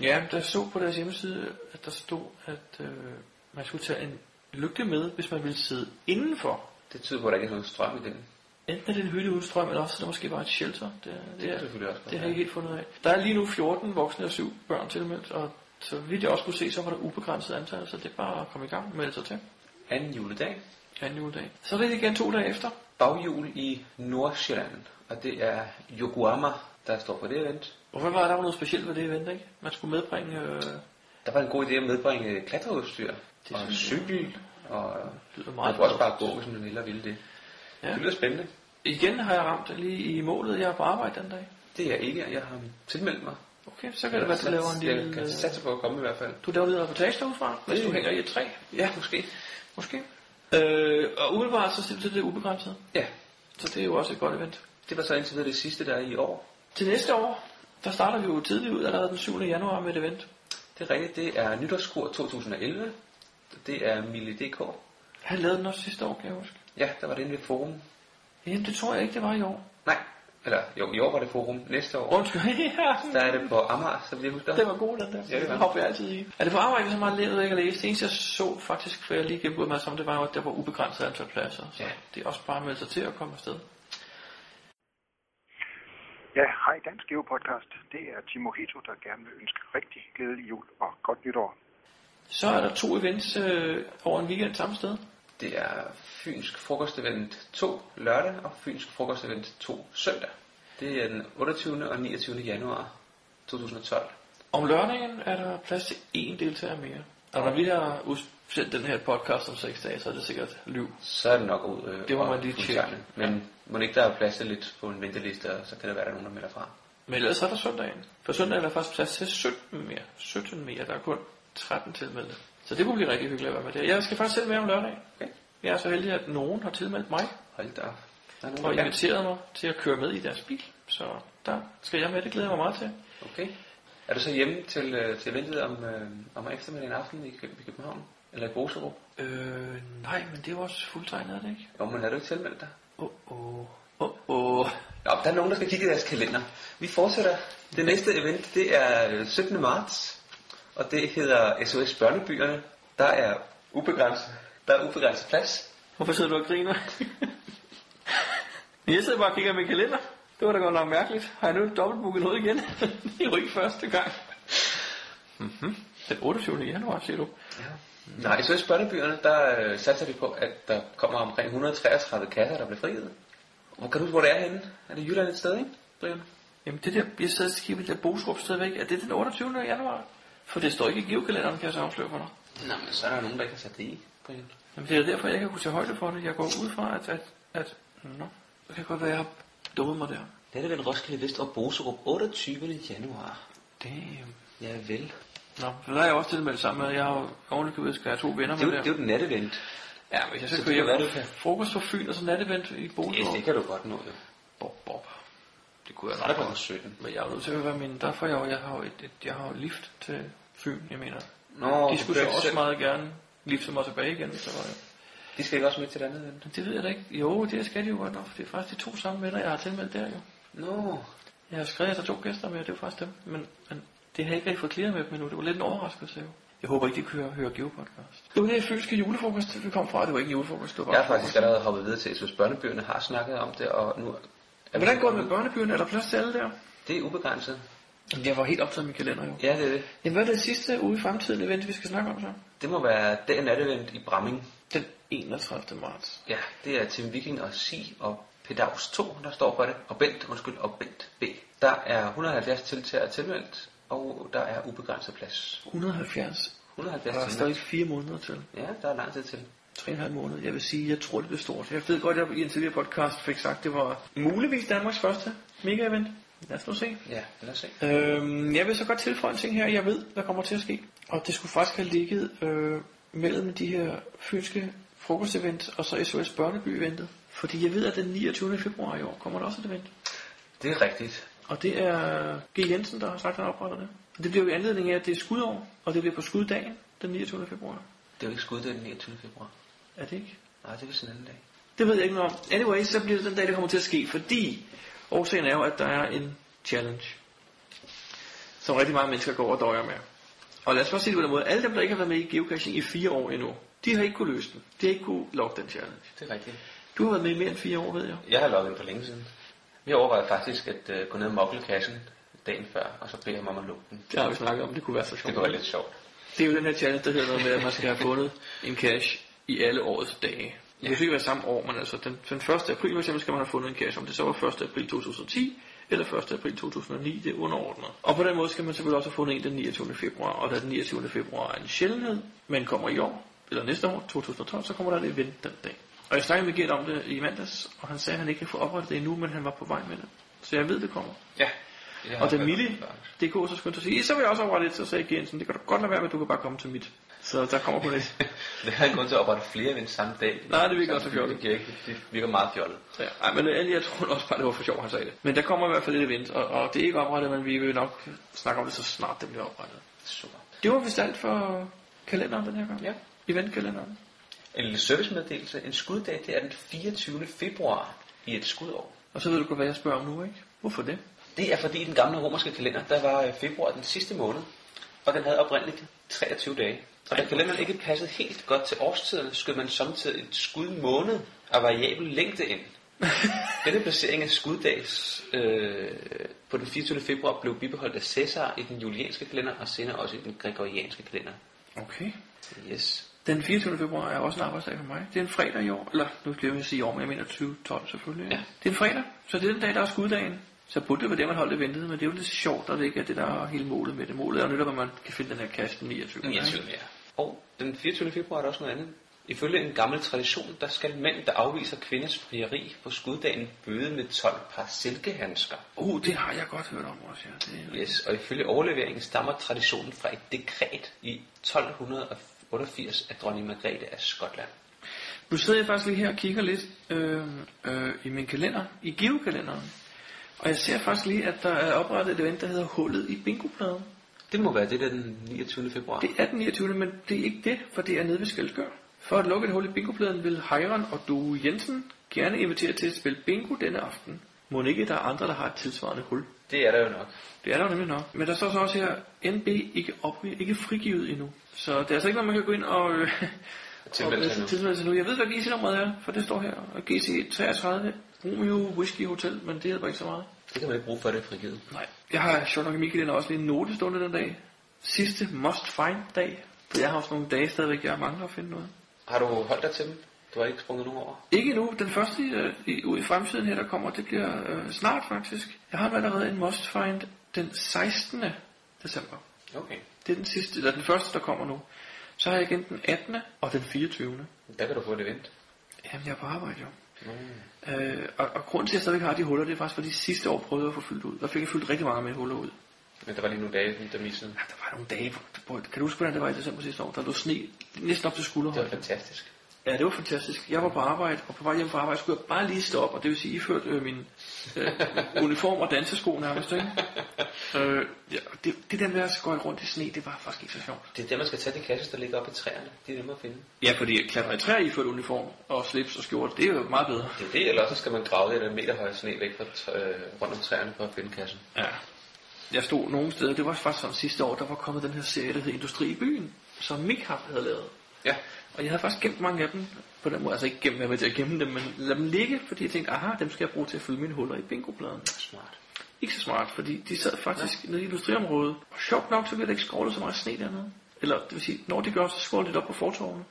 Ja, der så på deres hjemmeside, at der stod, at øh, man skulle tage en lygte med, hvis man ville sidde indenfor. Det tyder på, at der ikke er nogen strøm i den. Enten er det en hytte uden strøm, eller også er det måske bare et shelter. Det, det, kan er, selvfølgelig også det har jeg ikke helt fundet af. Der er lige nu 14 voksne og 7 børn tilmeldt, og så vidt jeg også kunne se, så var der ubegrænset antal, så det er bare at komme i gang melde sig til. Anden juledag. Anden juledag. Så er det igen to dage efter. Baghjul i Nordsjælland. Og det er Yokohama, der står på det event. Hvorfor var der var noget specielt ved det event, ikke? Man skulle medbringe... Øh, Der var en god idé at medbringe klatreudstyr. Det og synes cykel. Og lyder man meget kunne også bare gå, hvis man hellere ville det. Ja. Det lyder spændende. Igen har jeg ramt lige i målet, jeg er på arbejde den dag. Det er jeg ikke. Jeg har tilmeldt mig. Okay, så kan det være, at du laver en Jeg lille... kan øh, satse på at komme i hvert fald. Du laver lidt reportage derudfra, hvis Det- du hænger i et træ. Ja, måske. Måske. Øh, og umiddelbart så til det ubegrænset. Ja, Så det er jo også et godt event. det var så indtil videre det sidste, der er i år. Til næste år, der starter vi jo tidligt ud, allerede den 7. januar med et event. Det er rigtigt. Det er nytårskur 2011. Det er Mille.dk. Han lavede den også sidste år, kan jeg huske. Ja, der var det inde ved forum. Jamen, det tror jeg ikke, det var i år. Nej, eller jo, i år var det forum. Næste år, Undskyld, ja. der er det på Amager, så jeg husker. Det var god, den der. Ja, det var hopper jeg altid i. Er det på arbejde, så meget levet ikke at læse? Det eneste, jeg så faktisk, før jeg lige gennemgået mig sammen, det var jo, at der var ubegrænset antal pladser. Så Ja. det er også bare at melde sig til at komme afsted. Ja, hej Dansk Geo Podcast. Det er Timo Hito, der gerne vil ønske rigtig glædelig jul og godt nytår. Så er der to events øh, over en weekend samme sted. Det er Fynsk Frokostevent 2 lørdag og Fynsk Frokostevent 2 søndag. Det er den 28. og 29. januar 2012. Om lørdagen er der plads til én deltager mere. Og når vi har udsendt den her podcast om 6 dage, så er det sikkert liv. Så er det nok ud. Øh, Det må man lige tjekke. Men må ikke der er plads til lidt på en venteliste, og så kan det være, der er nogen, der melder fra. Men ellers er der søndagen. For søndag er der faktisk plads til 17 mere. 17 mere. Der er kun 13 tilmeldte. Så det kunne blive rigtig hyggeligt at være med der. Jeg skal faktisk selv med om lørdag. Okay. Jeg er så heldig, at nogen har tilmeldt mig Hold da. Der er nogen, og der inviteret mig til at køre med i deres bil. Så der skal jeg med. Det glæder jeg mig meget til. Okay. Er du så hjemme til, øh, til eventet om, øh, om eftermiddagen aften i, i København? Eller i Boserup? Øh, nej, men det er jo også fuldtegnet, er det ikke? Jo, men er du ikke tilmeldt dig? Åh, åh, åh, åh. Nå, der er nogen, der skal kigge i deres kalender. Vi fortsætter. Det næste event, det er øh, 17. marts, og det hedder SOS Børnebyerne. Der er ubegrænset, der er ubegrænset plads. Hvorfor sidder du og griner? jeg sidder bare og kigger i min kalender. Det var da godt nok mærkeligt. Har jeg nu dobbeltbooket noget igen? det er jo ikke første gang. Mm-hmm. Den 28. januar, siger du. Nej, i SOS Børnebyerne, der øh, satser vi på, at der kommer omkring 133 kasser, der bliver frigivet. Hvor kan du huske, hvor det er henne? Er det Jylland et sted, ikke, Brian? Jamen det der, jeg sidder og det der Bostrup stadigvæk. Er det den 28. januar? For det står ikke i givekalenderen, kan jeg så afsløre for dig. Nå, men så er der nogen, der ikke har sat det i, Brian. Jamen det er derfor, jeg ikke har kunnet tage højde for det. Jeg går ud fra, at... at, at nå, det kan godt være, at jeg har dummet mig der. Det er den Roskilde Vest og Boserup 28. januar. Damn. Ja, vel. Nå, så der er jeg også tilmeldt sammen med. Jeg har jo ovenikøbet, skal jeg have to venner Det med jo, der. det er jo den natevent. Ja, hvis jeg så Så kører hjem være, du kan- frokost for Fyn og så natevent i Ja, Boligård. det kan du godt nå, jo. Bob, bob. Det kunne jeg der nok godt. 17. Men jeg er jo nødt til at være min... Derfor jeg, jo- jeg har jo et, et, jeg har jo lift til Fyn, jeg mener. Nå, De skulle så også selv. meget gerne lifte mig tilbage igen, så var jeg. De skal ikke også med til det andet event? Men det ved jeg da ikke. Jo, det skal de jo godt nok. for Det er faktisk de to samme venner, jeg har tilmeldt der jo. Nå, Jeg har skrevet, at der er to gæster med, og det er faktisk dem. Men, men det har jeg ikke rigtig fået clearet med dem endnu. Det var lidt en overraskelse jo. Jeg håber ikke, de kører, hører Geopodcast. Det var det fysiske julefrokost, vi kom fra. Det var ikke julefrokost, det var jeg har faktisk allerede hoppet videre til, at Børnebyerne har snakket om det, og nu... Er Hvordan går det med børnebyen? Er der plads til alle der? Det er ubegrænset. Jeg var helt optaget i min kalender jo. Ja, det er det. Jamen, hvad er det sidste uge i fremtiden event, vi skal snakke om så? Det må være den natevent i Bramming. Den 31. marts. Ja, det er Tim Viking og Si og Pedaus 2, der står for det. Og Bent, undskyld, og Bent B. Der er 170 tiltager tilmeldt, og der er ubegrænset plads. 170. 170 Der er stadig fire måneder til. Ja, der er lang tid til. 3,5 måneder. Jeg vil sige, jeg tror, det bliver stort. Jeg ved godt, at jeg i en tidligere podcast fik sagt, det var muligvis Danmarks første mega-event. Lad os nu se. Ja, lad os se. Øhm, jeg vil så godt tilføje en ting her, jeg ved, der kommer til at ske. Og det skulle faktisk have ligget øh, mellem de her fynske frokostevent og så SOS Børneby-eventet. Fordi jeg ved, at den 29. februar i år kommer der også et event. Det er rigtigt. Og det er G. Jensen, der har sagt, at han opretter det. Og det bliver jo i anledning af, at det er skudår, og det bliver på skuddagen den 29. februar. Det er jo ikke skud den 29. februar. Er det ikke? Nej, det er vist en anden dag. Det ved jeg ikke noget om. Anyway, så bliver det den dag, det kommer til at ske, fordi årsagen er jo, at der er en challenge, som rigtig mange mennesker går og døjer med. Og lad os bare sige det på den måde. Alle dem, der ikke har været med i geocaching i fire år endnu, de har ikke kunne løse den. De har ikke kunne logge den challenge. Det er rigtigt. Du har været med i mere end fire år, ved jeg. Jeg har logget ind for længe siden. Vi overvejede faktisk at uh, gå ned og mokle kassen dagen før, og så bede ham om at lukke den. Det har vi snakket om, det kunne være så Det sjovt. kunne være lidt sjovt. Det er jo den her challenge, der hedder noget med, at man skal have fundet en cache i alle årets dage. Det kan ikke være samme år, men altså den, den 1. april for eksempel skal man have fundet en cache, om det så var 1. april 2010 eller 1. april 2009, det er underordnet. Og på den måde skal man selvfølgelig også have fundet en den 29. februar, og da den 29. februar er en sjældenhed, men kommer i år, eller næste år, 2012, så kommer der et event den dag. Og jeg snakkede med Gert om det i mandags, og han sagde, at han ikke kan få oprettet det endnu, men han var på vej med det. Så jeg ved, det kommer. Ja. Det Og da Mille, før. DK så skyndte at sige, så vil jeg også oprette et, så sagde Jensen, det kan du godt lade være med, du kan bare komme til mit. Så der kommer kun et. Det har en grund til at oprette flere ved samme dag. Nej, det virker også fjollet. Det, det virker meget fjollet. Ja, ej, men øh, jeg tror også bare, det var for sjov, han sagde det. Men der kommer i hvert fald et event, og, og det er ikke oprettet, men vi vil nok snakke om det, så snart det bliver oprettet. Super. Det var vist alt for kalenderen den her gang. Ja. Eventkalenderen. En lille servicemeddelelse. En skuddag, det er den 24. februar i et skudår. Og så ved du godt, hvad jeg spørger om nu, ikke? Hvorfor det? Det er fordi i den gamle romerske kalender, der var øh, februar den sidste måned, og den havde oprindeligt 23 dage. Og da kalenderen ikke passede helt godt til årstiden, skød man samtidig et skud måned af variabel længde ind. Denne placering af skuddags øh, på den 24. februar blev bibeholdt af Cæsar i den julianske kalender, og senere også i den gregorianske kalender. Okay. Yes. Den 24. februar er også en arbejdsdag for mig. Det er en fredag i år. Eller, nu skal jeg sige i år, men jeg mener 2012 selvfølgelig. Ja. Det er en fredag, så det er den dag, der er skuddagen. Så burde det være det, man holdt det ventet, men det er jo lidt sjovt, at det ikke er det, der er hele målet med det. Målet er jo netop, at man kan finde den her den 29. 29. Ja. Og den 24. februar er der også noget andet. Ifølge en gammel tradition, der skal mænd, der afviser kvinders frieri på skuddagen, bøde med 12 par silkehandsker. Uh, det har jeg godt hørt om også, ja. Det er... Yes, og ifølge overleveringen stammer traditionen fra et dekret i 1288 af dronning Margrethe af Skotland. Nu sidder jeg faktisk lige her og kigger lidt øh, øh, i min kalender, i geokalenderen. Og jeg ser faktisk lige, at der er oprettet et event, der hedder Hullet i Bingopladen. Det må være det der den 29. februar. Det er den 29. men det er ikke det, for det er nede ved Skelskør. For at lukke et hul i bingopladen vil Heiron og Du Jensen gerne invitere til at spille bingo denne aften. Må ikke, der er andre, der har et tilsvarende hul. Det er der jo nok. Det er der jo nemlig nok. Men der står så også her, NB ikke, op, ikke frigivet endnu. Så det er altså ikke noget, man kan gå ind og, øh, Tilmelde sig nu. Jeg ved, hvad GC-nummeret er, for det står her. Og GC 33, Romeo Whisky Hotel, men det hjælper ikke så meget. Det kan man ikke bruge for det frigivet. Nej. Jeg har sjovt nok i Michael også lige en note stående den dag. Sidste must find dag. For jeg har også nogle dage stadigvæk, jeg mangler at finde noget. Har du holdt dig til dem? Du har ikke sprunget nogen over? Ikke nu. Den første øh, i, i fremtiden her, der kommer, det bliver øh, snart faktisk. Jeg har allerede en must find den 16. december. Okay. Det er den sidste, eller den første, der kommer nu. Så har jeg igen den 18. og den 24. Der kan du få et event. Jamen, jeg er på arbejde jo. Øh, og, og grunden til, at jeg stadigvæk har de huller, det er faktisk, fordi sidste år prøvede jeg at få fyldt ud. Der fik jeg fyldt rigtig mange med huller ud. Men der var lige nogle dage, der missede. Ja, der var nogle dage, kan du huske, hvordan det var i december sidste år? Der lå sne næsten op til Det var skulderhøjde. fantastisk. Ja, det var fantastisk. Jeg var på arbejde, og på vej hjem fra arbejde skulle jeg bare lige stå op, og det vil sige, iført øh, min øh, uniform og dansesko nærmest, ikke? Øh, ja, det, det der med at skøjte rundt i sne, det var faktisk ikke så sjovt. Det er der, man skal tage de kasser, der ligger oppe i træerne. De er nemmere at finde. Ja, fordi at klatre i træer i ført uniform og slips og skjorte, det er jo meget bedre. Det er det, eller også skal man grave lidt af en meter høj sne væk fra øh, rundt om træerne for at finde kassen. Ja. Jeg stod nogle steder, det var faktisk sådan sidste år, der var kommet den her serie, der hed Industri i byen, som Mikhav havde lavet. Ja. Og jeg havde faktisk gemt mange af dem på den måde. Altså ikke gemt, jeg med til at gemme dem, men lad dem ligge, fordi jeg tænkte, aha, dem skal jeg bruge til at fylde mine huller i bingopladen. Smart. Ikke så smart, fordi de sad faktisk ja. nede i industriområdet. Og sjovt nok, så bliver der ikke skålet så meget sne dernede. Eller det vil sige, når de gør, så skåler lidt op på fortovene.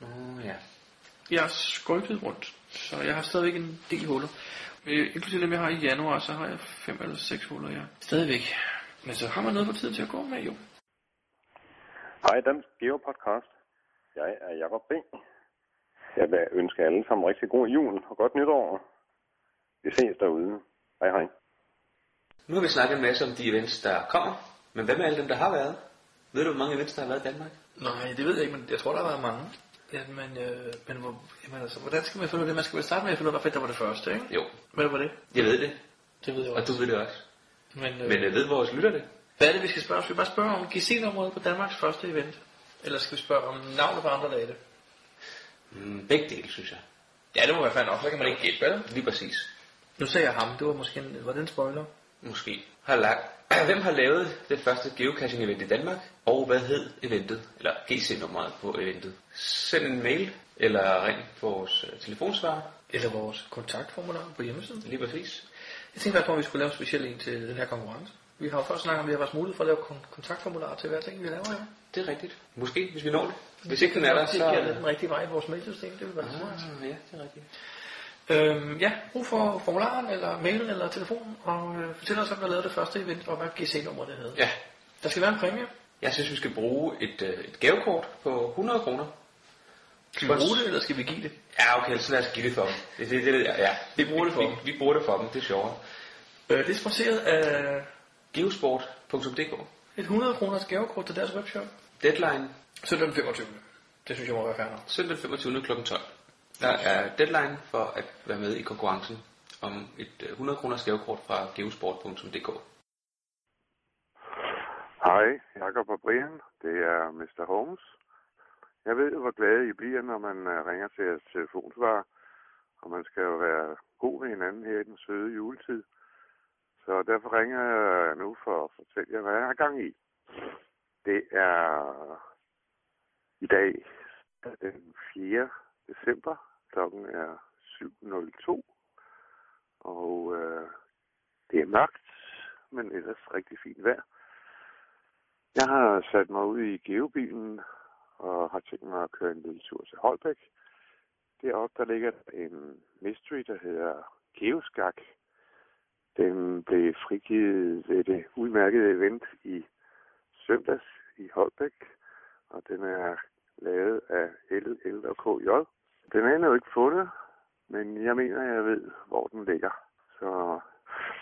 Nå, ja. Jeg er skolket rundt, så jeg har stadigvæk en del huller. Øh, inklusive dem, jeg har i januar, så har jeg fem eller seks huller, ja. Stadigvæk. Men så har man noget på tid til at gå med, jo. Hej, Dansk Geo Podcast. Jeg er Jacob B. Jeg vil ønske alle sammen rigtig god jul og godt nytår. Vi ses derude. Hej hej. Nu har vi snakket en masse om de events, der kommer. Men hvad med alle dem, der har været? Ved du, hvor mange events, der har været i Danmark? Nej, det ved jeg ikke, men jeg tror, der har været mange. Ja, men, øh, men hvor, jamen, altså, hvordan skal man finde ud af det? Man skal vel starte med at finde ud af, hvad fedt der var det første, ikke? Jo, Hvad var det? jeg ved det. Det ved jeg Og også. du ved det også. Men, øh, Men jeg ved vores lytter det. hvad er det, vi skal spørge om? Skal vi bare spørge om GC-nummeret på Danmarks første event? Eller skal vi spørge om navnet på andre dage? Mm, begge dele, synes jeg. Ja, det må være fandme nok. Så kan man ikke gætte, vel? Lige præcis. Nu sagde jeg ham. Det var måske en, var det en spoiler? Måske. Har lagt. Hvem har lavet det første geocaching event i Danmark? Og hvad hed eventet? Eller GC-nummeret på eventet? Send en mail, eller ring på vores øh, telefonsvarer. Eller vores kontaktformular på hjemmesiden? Lige præcis. Jeg tænkte faktisk på, at vi skulle lave en speciel en til den her konkurrence. Vi har jo først snakket om, at vi har vores mulighed for at lave kon- kontaktformular til hver ting, vi laver her. Det er rigtigt. Måske, hvis vi når det. Hvis ikke den er der, så... Det er den rigtige vej i vores mailsystem, det vil være ah. Ah, ja, det er rigtigt. Øhm, ja, brug for formularen, eller mailen, eller telefonen, og øh, fortæl os, om vi har lavet det første event, og hvad GC-nummer det hedder. Ja, Der skal være en præmie. jeg synes, vi skal bruge et, øh, et gavekort på 100 kroner. Skal vi bruge det, eller skal vi give det? Ja, okay, så lad os give det for dem. Det, det, det, ja, ja. Vi bruger det for dem. vi, vi bruger det for dem, det er sjovere. Øh, det er sponsoreret af Geosport.dk et 100 kroners gavekort til deres webshop. Deadline Søndag den 25. Det synes jeg må være fair nok. søndag 25. kl. 12. Der er deadline for at være med i konkurrencen om et øh, 100 kroners gavekort fra geosport.dk. Hej, Jacob og Brian. Det er Mr. Holmes. Jeg ved, hvor glade I bliver, når man øh, ringer til jeres telefonsvar. Og man skal jo være god ved hinanden her i den søde juletid. Så derfor ringer jeg nu for at fortælle jer, hvad jeg har gang i. Det er i dag den 4. december. Klokken er 7.02. Og øh, det er mørkt, men ellers rigtig fint vejr. Jeg har sat mig ud i geobilen og har tænkt mig at køre en lille tur til Holbæk. Deroppe der ligger en mystery, der hedder Geoskak. Den blev frigivet ved det udmærkede event i søndags i Holbæk, og den er lavet af L, L og KJ. Den er endnu ikke fundet, men jeg mener, jeg ved, hvor den ligger. Så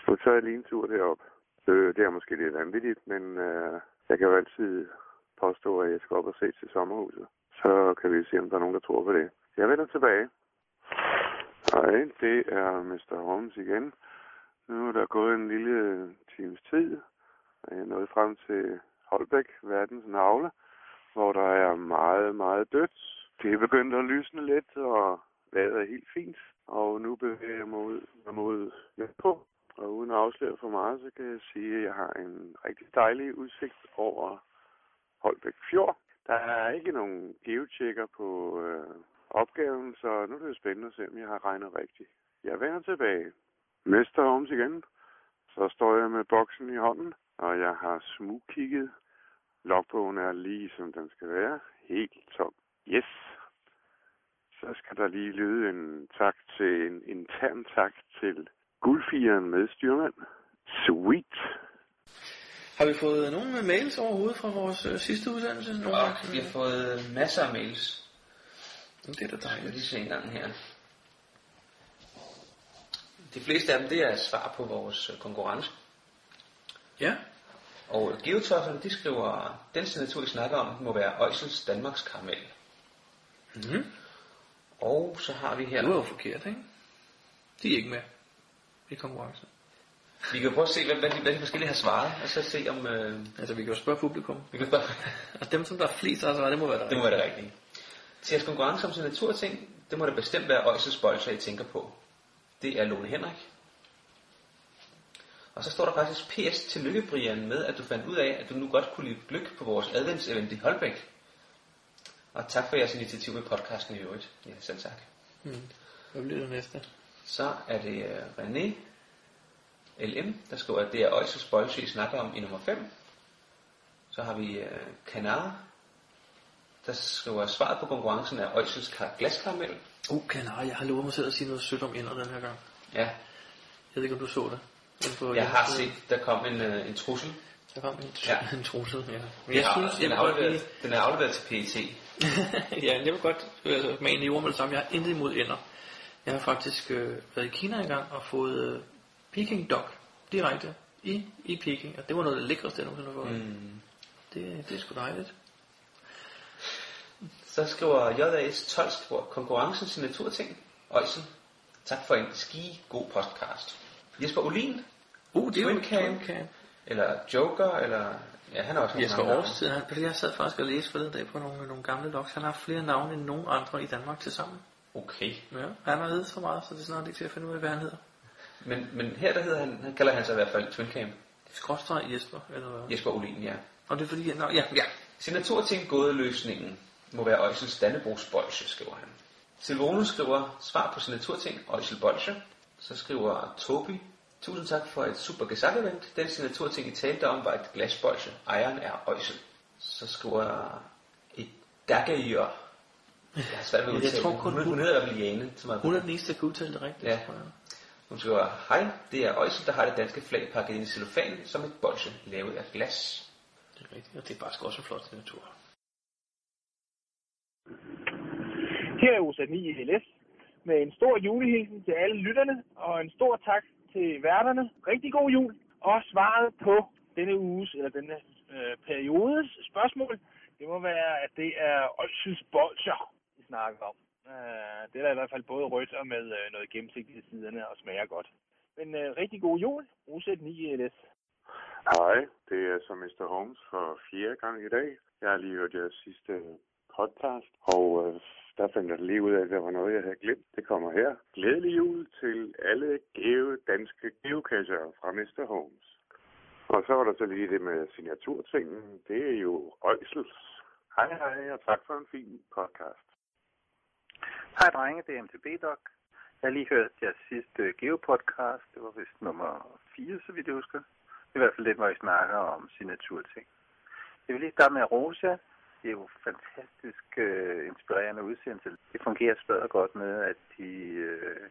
nu tager jeg lige en tur derop. Det, det er måske lidt vanvittigt, men øh, jeg kan jo altid påstå, at jeg skal op og se til sommerhuset. Så kan vi se, om der er nogen, der tror på det. Jeg vender tilbage. Hej, det er Mr. Holmes igen. Nu er der gået en lille times tid, og jeg er nået frem til Holbæk, verdens navle, hvor der er meget, meget dødt. Det er begyndt at lysne lidt, og vejret er helt fint. Og nu bevæger jeg mig ud mod på. Og uden at afsløre for meget, så kan jeg sige, at jeg har en rigtig dejlig udsigt over Holbæk Fjord. Der er ikke nogen geotjekker på øh, opgaven, så nu er det jo spændende at se, om jeg har regnet rigtigt. Jeg vender tilbage. Mester Holmes igen. Så står jeg med boksen i hånden, og jeg har smugkigget. Logbogen er lige som den skal være. Helt tom. Yes. Så skal der lige lyde en tak til en intern tak til guldfieren med styrmand. Sweet. Har vi fået nogle mails overhovedet fra vores øh, sidste uddannelse? Nogle Og gange? vi har fået masser af mails. Det er da Jeg dejligt. lige se en gang her. De fleste af dem, det er svar på vores øh, konkurrence. Ja. Og geotosserne, de skriver, den signatur, I snakker om, må være Øjsels Danmarks karamel. Mm-hmm. Og så har vi her... Det var jo forkert, ikke? De er ikke med i konkurrencen. Vi kan prøve at se, hvad, hvad, de, hvad de forskellige har svaret, og så se om... Øh, Altså, vi kan jo spørge publikum. vi kan spørge, Og dem, som der er flest, altså, det må være der. det må være det rigtige. Til jeres konkurrence om signaturting, det må da bestemt være Øjsels bolcher, I tænker på. Det er Lone Henrik. Og så står der faktisk PS til lykke, Brian, med at du fandt ud af, at du nu godt kunne lide gløk på vores adventsevent i Holbæk. Og tak for jeres initiativ med podcasten i øvrigt. Ja, selv tak. Hmm. Hvad bliver det næste? Så er det uh, René LM, der skriver, at det er Øjsels bolche, I snakker om i nummer 5. Så har vi uh, Kanar, der skriver, at svaret på konkurrencen er Øjsels kar- glaskaramel. Uh, kanar, jeg har lovet mig selv at sige noget sødt om ender den her gang. Ja, Jeg ved ikke, om du så det. På jeg har set, der kom en, uh, en trussel. Der kom en, Ja. en trussel, ja. Men Jeg jeg synes, den, jeg er afleveret, den er afleveret til PET. ja, jeg vil godt altså, mane i ord med det samme. Jeg har intet imod ender. Jeg har faktisk øh, været i Kina engang og fået øh, Peking Dog direkte i, i Peking. Og det var noget af det lækreste, jeg nogensinde har fået. Mm. Det, det er sgu dejligt. Så skriver JAS 12, skriver, konkurrencens naturting. Øjsel, tak for en ski god podcast. Jesper Olin, Uh, det er Twin Cam. Cam. eller Joker, eller... Ja, han er også Jesper. Årstid, han, jeg sad faktisk og læste forleden dag på nogle, nogle gamle logs. Han har haft flere navne end nogen andre i Danmark til sammen. Okay. Ja, han har heddet så meget, så det er snart ikke til at finde ud af, hvad han hedder. Men, men her der hedder han, han kalder han sig i hvert fald Twin Cam. Skråstreg Jesper, eller hvad? Jesper Olin, ja. Og det er fordi, nå, ja, ja. Signaturting gåde løsningen må være Øjsels Dannebrogs Bolsje, skriver han. Silvone skriver svar på signaturting Øjsel Bolsje. Så skriver Tobi, tusind tak for et super gesang-event. Den signaturting, I talte om, var et glasbolsje. Ejeren er Øjsel. Så skriver et Daggerjør. Jeg har svært ved at Jeg udtale tror det. kun hun, hun- hedder Jane. Som er Hun er den eneste, der kan udtale det rigtigt. Ja. tror jeg. Hun skriver, hej, det er Øjsel, der har det danske flag pakket ind i cellofan som et bolsje lavet af glas. Det er rigtigt, og det er faktisk også en flot signatur. Her er 9 LS med en stor julehilsen til alle lytterne, og en stor tak til værterne. Rigtig god jul, og svaret på denne uges, eller denne øh, periodes spørgsmål, det må være, at det er Olsens Bolcher, vi snakker om. Øh, det er der i hvert fald både rødt og med øh, noget gennemsigtigt i siderne og smager godt. Men øh, rigtig god jul, OSA 9 LS. Hej, det er så Mr. Holmes for fjerde gang i dag. Jeg har lige hørt jeres sidste podcast, og øh, der fandt jeg lige ud af, at der var noget, jeg havde glemt. Det kommer her. Glædelig jul til alle gave danske geocacher fra Mr. Holmes. Og så var der så lige det med signaturtingen. Det er jo Øjsels. Hej hej, og tak for en fin podcast. Hej drenge, det er MTB Doc. Jeg har lige hørt jeres sidste Geo-podcast. Det var vist nummer 4, så vidt jeg husker. I hvert fald lidt, hvor I snakker om signaturting. Jeg vil lige starte med Rosa. Det er jo fantastisk øh, inspirerende udsendelse. Det fungerer svært godt med, at de, øh,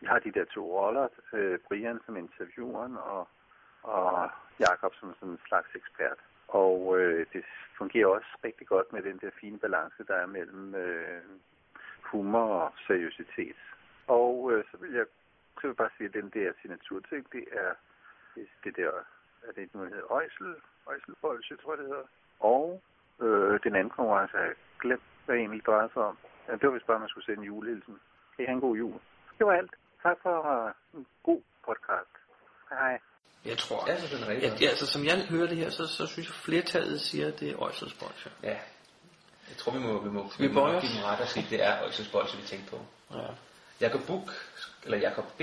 de har de der to roller. Øh, Brian som intervieweren og, og Jakob som sådan en slags ekspert. Og øh, det fungerer også rigtig godt med den der fine balance, der er mellem øh, humor og seriøsitet. Og øh, så vil jeg så vil jeg bare sige, at den der signaturting, det er det, det der, er det noget, der hedder Øjsel, Øjselbolsje, tror jeg det hedder. Og øh, den anden konkurrence har jeg glemt, hvad egentlig drejer sig om. Ja, det var vist bare, at man skulle sende en julehilsen. Kan I have en god jul? Det var alt. Tak for uh, en god podcast. Hej. Jeg tror, Ja, så er den rigtig. ja, altså, som jeg hører det her, så, så synes jeg, flertallet siger, at det er Øjselsbolsje. Ja. Jeg tror, vi må, vi må, Vi må nok os. give dem ret og sige, at det er Øjsels vi tænker på. Ja. Jakob Buk, eller Jakob B.,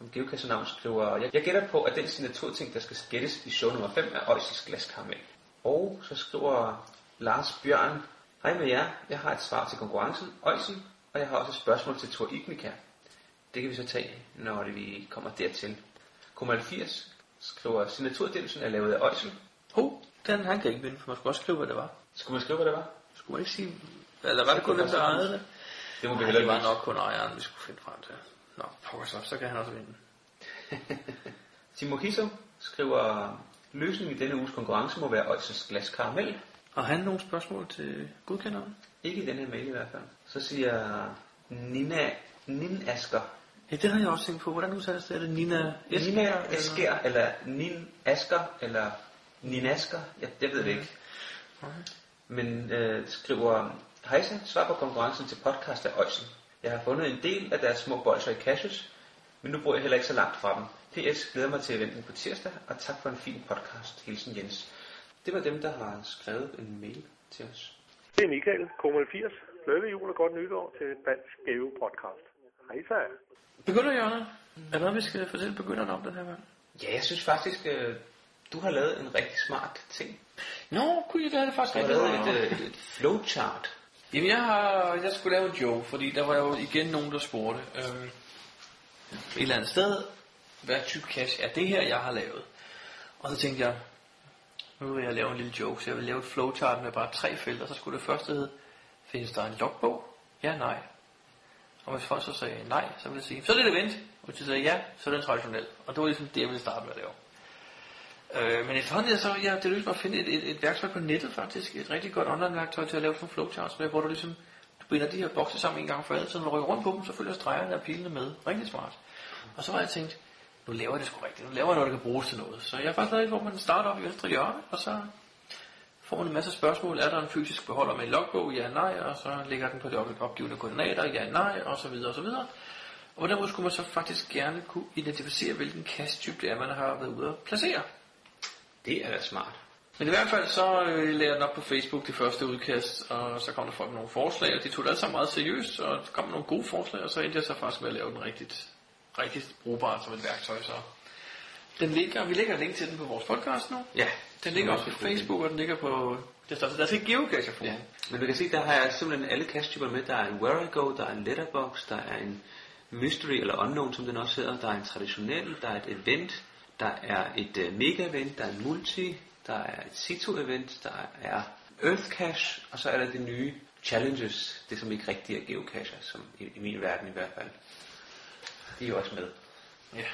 om geokassenavn skriver, jeg, jeg gætter på, at den signaturting, der skal gættes i show nummer 5, er Øjsels glaskaramel. Og så skriver Lars Bjørn, Hej med jer, jeg har et svar til konkurrencen, Øjsel, og jeg har også et spørgsmål til Thor Ignika. Det kan vi så tage, når det, vi kommer dertil. Komal 80 skriver, signaturdimsen er lavet af Øjsel. Hov, den han kan ikke vinde, for man skulle også skrive, hvad det var. Skulle man skrive, hvad det var? Skulle man ikke sige... Eller var det kun dem, der ejede det? Det må vi heller det var ikke nok kun ejeren, vi skulle finde frem til. Nå, pokker så, så kan han også vinde. Timo Hiso skriver, løsningen i denne uges konkurrence må være Øjsels glas karamel. Har han nogle spørgsmål til godkenderen? Ikke i den her mail i hvert fald. Så siger Nina Nin Asker. Ja, det har jeg også tænkt på. Hvordan udtales det? Er det Nina Esker? Nina eller- Asker, eller Nin Asker, eller Nin Asker. Jeg, jeg ved det ikke. Men øh, skriver, Hejsa, svar på konkurrencen til podcast af Øjsen. Jeg har fundet en del af deres små bolser i Cassius, men nu bor jeg heller ikke så langt fra dem. PS glæder mig til eventen på tirsdag, og tak for en fin podcast. Hilsen Jens. Det var dem, der har skrevet en mail til os. Det er Michael, Komal 80. Glædelig jul og godt nytår til Dansk Gave Podcast. Hej så. Begynder Jørgen? Er der noget, vi skal fortælle begynderne om den her gang? Ja, jeg synes faktisk, øh, du har lavet en rigtig smart ting. Nå, kunne I det, det faktisk Du har rigtig lavet et, øh, et flowchart. Jamen, jeg, har, jeg skulle lave en joke, fordi der var jo igen nogen, der spurgte. Øhm, et eller andet sted, hvad type cash er det her, jeg har lavet? Og så tænkte jeg, nu vil jeg lave en lille joke, så jeg vil lave et flowchart med bare tre felter. Så skulle det første hedde, findes der en logbog? Ja, nej. Og hvis folk så sagde nej, så ville jeg sige, så er det det vent. Og hvis de sagde ja, så er det traditionel. Og det var ligesom det, jeg ville starte med at lave. Øh, men efterhånden så ja, det lykkedes mig at finde et, et, et værktøj på nettet faktisk, et rigtig godt online værktøj til at lave sådan flowcharts med, hvor du ligesom, du binder de her bokse sammen en gang for alle, så når du rykker rundt på dem, så følger stregerne og pilene med. Rigtig smart. Og så var jeg tænkt, nu laver jeg det sgu rigtigt, nu laver jeg noget, der kan bruges til noget. Så jeg har faktisk lavet et, hvor man starter op i venstre hjørne, og så får man en masse spørgsmål. Er der en fysisk beholder med en logbog? Ja, nej. Og så ligger den på de op- opgivende koordinater? Ja, nej. Og så videre, og så videre. Og på den måde skulle man så faktisk gerne kunne identificere, hvilken kasttype det er, man har været ude at placere. Det er da smart. Men i hvert fald så øh, lagde jeg den op på Facebook, det første udkast, og så kom der folk med nogle forslag, og de tog det alle sammen meget seriøst, og der kom nogle gode forslag, og så endte jeg så faktisk med at lave den rigtigt, rigtigt brugbart som et værktøj. Så den ligger, vi lægger link til den på vores podcast nu. Ja. Den ligger også på Facebook, og den ligger på... Det står, der er til geocache Ja. Men du kan se, der har jeg simpelthen alle cache-typer med. Der er en Where I Go, der er en Letterbox, der er en Mystery eller Unknown, som den også hedder. Der er en traditionel, der er et event, der er et uh, mega-event, der er en multi, der er et situ-event, der er Earth Cache, og så er der det nye Challenges, det som ikke rigtig er geocacher, som i, i min verden i hvert fald. De er jo også med. Ja.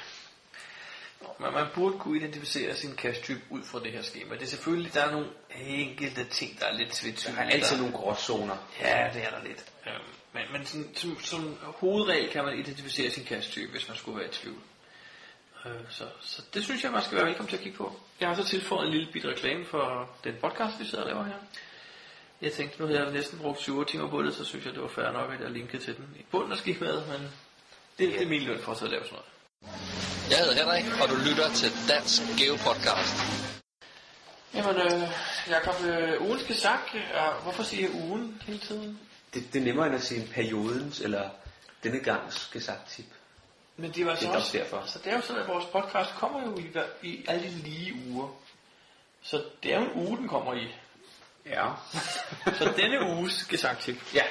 Nå, Men man burde kunne identificere sin cache-type ud fra det her schema. Det er selvfølgelig, der er nogle enkelte ting, der er lidt Der tvetydige. er altid nogle gråzoner. Ja, det er der lidt. Øhm, men men sådan, som, som hovedregel kan man identificere sin cache-type, hvis man skulle være i tvivl. Øh, så, så det synes jeg, man skal være velkommen til at kigge på. Jeg har så tilføjet en lille bit reklame for den podcast, vi sidder og laver her. Jeg tænkte, nu har jeg næsten brugt 7 timer på det, så synes jeg, det var fair nok, at jeg linkede til den i bunden af skemaet, men det, det er min løn for at sidde og lave sådan noget. Jeg hedder Henrik, og du lytter til Dansk Geo Podcast. Jamen, øh, Jacob, øh, ugen skal sagt, øh, hvorfor siger jeg ugen hele tiden? Det, det er nemmere end at sige periodens eller denne gangs gesagt tip. Men det var Det så er nok også, derfor. Altså, det er jo sådan, at vores podcast kommer jo i, i alle de lige uger. Så det er jo en uge, den kommer i. Ja. Så denne uges gesangtip. Ja.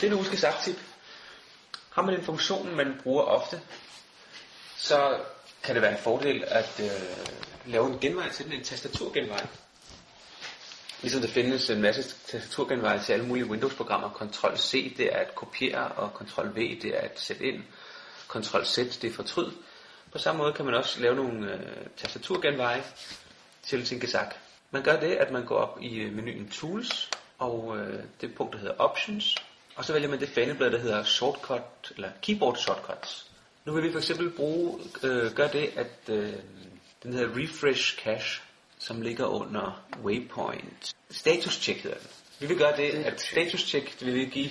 Denne uge gesagt tip. Har man en funktion, man bruger ofte, så kan det være en fordel at øh, lave en genvej til den, en tastaturgenvej. Ligesom der findes en masse tastaturgenveje til alle mulige Windows-programmer. Ctrl C, det er at kopiere, og Ctrl V, det er at sætte ind. Ctrl Z, det er fortryd. På samme måde kan man også lave nogle øh, tastaturgenveje til sin gesak. Man gør det, at man går op i øh, menuen Tools, og øh, det punkt, der hedder Options, og så vælger man det faneblad, der hedder Shortcut, eller Keyboard Shortcuts. Nu vil vi for eksempel bruge, øh, gøre det, at øh, den hedder Refresh Cache, som ligger under Waypoint. Status check hedder den. Vi vil gøre det, at status check, det vil vi give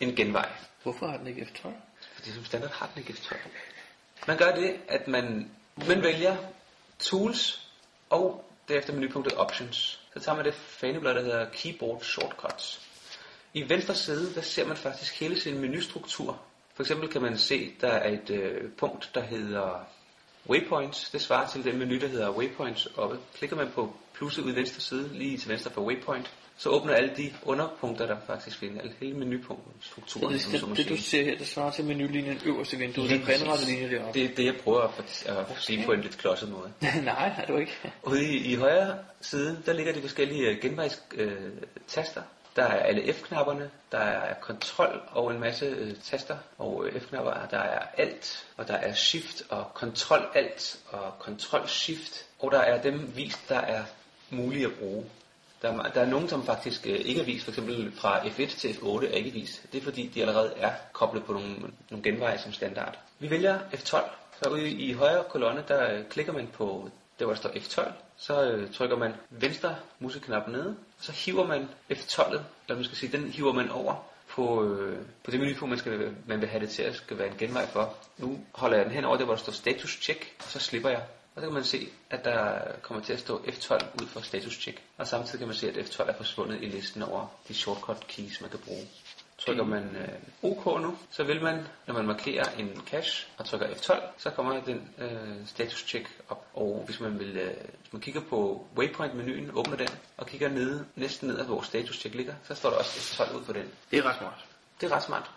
en genvej. Hvorfor har den ikke F12? Fordi som standard har den ikke F12. Man gør det, at man, man vælger Tools og derefter menupunktet Options. Så tager man det faneblad, der hedder Keyboard Shortcuts. I venstre side, der ser man faktisk hele sin menustruktur. For eksempel kan man se, der er et øh, punkt, der hedder Waypoints. Det svarer til den menu, der hedder Waypoints oppe. Klikker man på plusset ude i venstre side, lige til venstre for Waypoint, så åbner alle de underpunkter, der faktisk findes. Alle hele menupunkten, Så strukturen. det, som det, må det, du ser her, det svarer til menulinjen øverst i vinduet. Den vandrette linje deroppe. Det er det, jeg prøver at, at sige på en lidt klodset måde. Nej, er du ikke? Ude i, i højre side, der ligger de forskellige genvejstaster. Øh, taster der er alle F-knapperne, der er kontrol og en masse øh, taster og øh, F-knapper. Der er alt, og der er shift og kontrol alt og kontrol shift. Og der er dem vist, der er mulige at bruge. Der er, der er nogen, som faktisk øh, ikke er vist, for eksempel fra F1 til F8 er ikke vist. Det er fordi, de allerede er koblet på nogle, nogle genveje som standard. Vi vælger F12, så ude i højre kolonne, der øh, klikker man på der hvor der står F12, så øh, trykker man venstre museknap nede, og så hiver man F12'et, eller man skal sige, den hiver man over på, øh, på det menupunkt, man, skal, man vil have det til at skal være en genvej for. Nu holder jeg den hen over der, hvor der står status check, og så slipper jeg. Og så kan man se, at der kommer til at stå F12 ud for status check. Og samtidig kan man se, at F12 er forsvundet i listen over de shortcut keys, man kan bruge. Trykker man øh, OK nu, så vil man, når man markerer en cache og trykker F12, så kommer den øh, status check op. Og hvis man vil, øh, hvis man kigger på waypoint-menuen, åbner den og kigger nede, næsten ned, hvor status check ligger, så står der også F12 ud på den. Det er ret smart. Det er ret smart.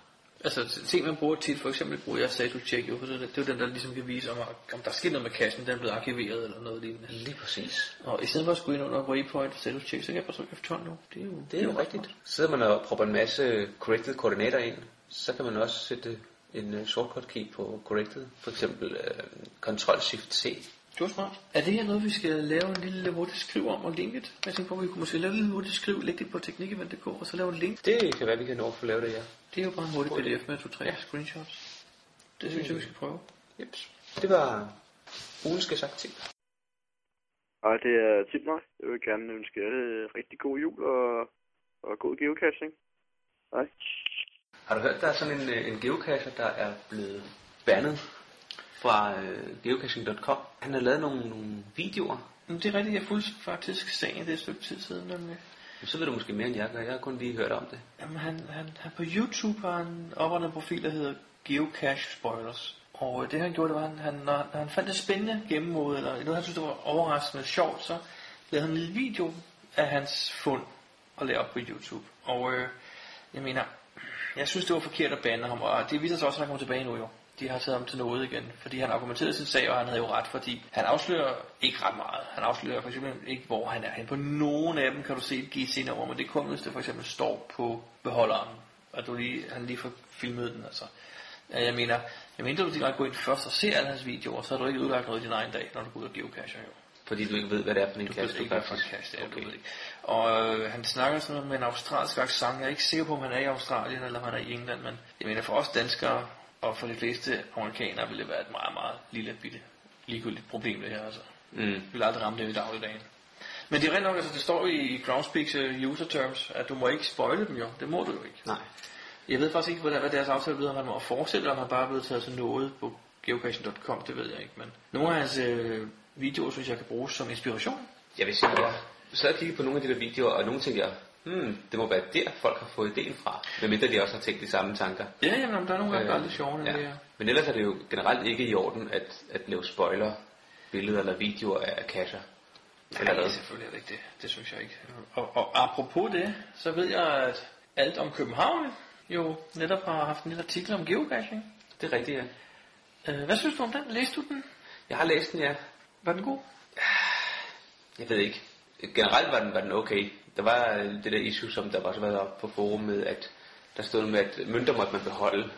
Altså ting man bruger tit, for eksempel bruger jeg status check jo, det, det er jo den der ligesom kan vise, om, om der er sket noget med kassen, den er blevet arkiveret eller noget lignende. Lige præcis. Og i stedet for at skulle ind under waypoint og status check, så kan jeg bare trykke F12 nu. Det er jo, Det er jo rigtigt. Sidder man og propper en masse corrected koordinater ind, så kan man også sætte en øh, shortcut key på corrected. For eksempel øh, Ctrl Shift C. Det var smart. Er det her noget, vi skal lave en lille hurtigt skriv om og linke det? Jeg tænker på, at vi kunne måske lave en lille hurtigt skriv, lægge det på teknikevent.dk og så lave en link. Det kan være, vi kan nå at få lavet det, ja. Det er jo bare en hurtig pdf med to-tre screenshots. Det synes jeg, vi skal prøve. Jeps. Det var ugens gesagtip. Hej, det er Timmer. Jeg vil gerne ønske alle rigtig god jul og, og god geocaching. Hej. Har du hørt, der er sådan en, øh, en geocacher, der er blevet bandet fra øh, geocaching.com? Han har lavet nogle, nogle videoer. Men det er rigtigt, jeg fulgte faktisk sagen det er et stykke tid siden. Nemlig. Så ved du måske mere end jeg gør. Jeg har kun lige hørt om det. Jamen, han, han, han på YouTube har han oprettet en profil, der hedder Geocache Spoilers. Og øh, det han gjorde, det var, at han, når, når han fandt det spændende gennemmåde, eller noget han synes, det var overraskende sjovt, så lavede han en lille video af hans fund og lagde op på YouTube. Og øh, jeg mener, jeg synes, det var forkert at bande ham, og det viser sig også, at han kommer tilbage nu jo. De har taget ham til noget igen, fordi han argumenterede sin sag, og han havde jo ret, fordi han afslører ikke ret meget. Han afslører for eksempel ikke, hvor han er hen. På nogle af dem kan du se et GC-nummer, men det er kun, hvis det for eksempel står på beholderen, og du lige, han lige får filmet den. Altså. Jeg mener, jeg mener, du direkte går ind først og ser alle hans videoer, så har du ikke udlagt noget i din egen dag, når du går ud og geocacher jo. Fordi du ikke ved, hvad det er for en Du cache, ved ikke, hvad for en cache det er, du ved ikke. Og øh, han snakker sådan noget med en australsk accent. Jeg er ikke sikker på, om han er i Australien, eller om han er i England, men jeg mener, for os danskere, og for de fleste amerikanere, vil det være et meget, meget lille bitte ligegyldigt problem, det her. Altså. Mm. Vi vil aldrig ramme det i dagligdagen. Men det er rent nok, altså det står jo i Groundspeaks uh, user terms, at du må ikke spoile dem jo. Det må du jo ikke. Nej. Jeg ved faktisk ikke, hvad, der, hvad deres aftale bliver, om han må fortsætte, eller han bare er blevet taget til noget på geocaching.com, det ved jeg ikke. Men nogle af hans øh, videoer, synes jeg, kan bruges som inspiration. Jeg vil sige, jeg sad og kiggede på nogle af de der videoer, og nogle tænkte jeg, hmm, det må være der, folk har fået ideen fra. Medmindre de også har tænkt de samme tanker. Ja, jamen, der er nogle gange, der er lidt sjovere end ja. det her. Men ellers er det jo generelt ikke i orden at, at lave spoiler billeder eller videoer af cacher. Nej, det er selvfølgelig er det ikke det. Det synes jeg ikke. Og, og apropos det, så ved jeg, at alt om København jo netop har haft en lille artikel om geocaching. Det er rigtigt, ja. Øh, hvad synes du om den? Læste du den? Jeg har læst den, ja. Var den god? Jeg ved ikke. Generelt var den, var den okay. Der var øh, det der issue, som der var også været op på forumet, at der stod med, at mønter måtte man beholde.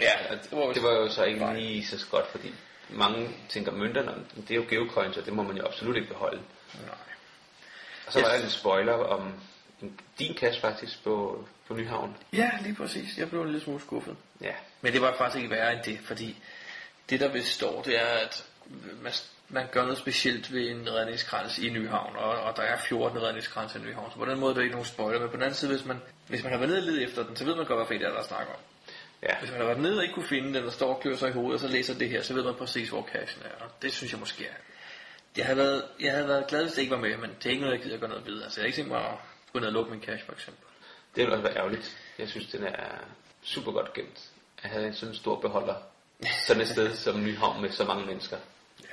Ja, det, var, det var jo så ikke lige så godt, fordi mange tænker, mønterne, det er jo geocoins, og det må man jo absolut ikke beholde. Nej. Og så var der en spoiler om din cache faktisk på, på Nyhavn. Ja, lige præcis. Jeg blev en lille smule skuffet. Ja. Men det var faktisk ikke værre end det, fordi det der vist står, det er, at man, man gør noget specielt ved en redningskrans i Nyhavn, og, og der er 14 redningskranser i Nyhavn, så på den måde er der ikke nogen spoiler, men på den anden side, hvis man, hvis man har været nede og lede efter den, så ved man godt, hvad det er, der snakker om. Ja. Hvis man har været nede og ikke kunne finde den, og står og klør sig i hovedet, og så læser det her, så ved man præcis, hvor cashen er, og det synes jeg måske er. Jeg havde været, jeg havde været glad, hvis det ikke var med, men det er ikke noget, jeg gider gøre noget ved. Altså, jeg har ikke tænkt mig at gå ned og lukke min cache, for eksempel. Det ville også være ærgerligt. Jeg synes, den er super godt gemt. Jeg havde en sådan stor beholder. Sådan et sted som Nyhavn med så mange mennesker.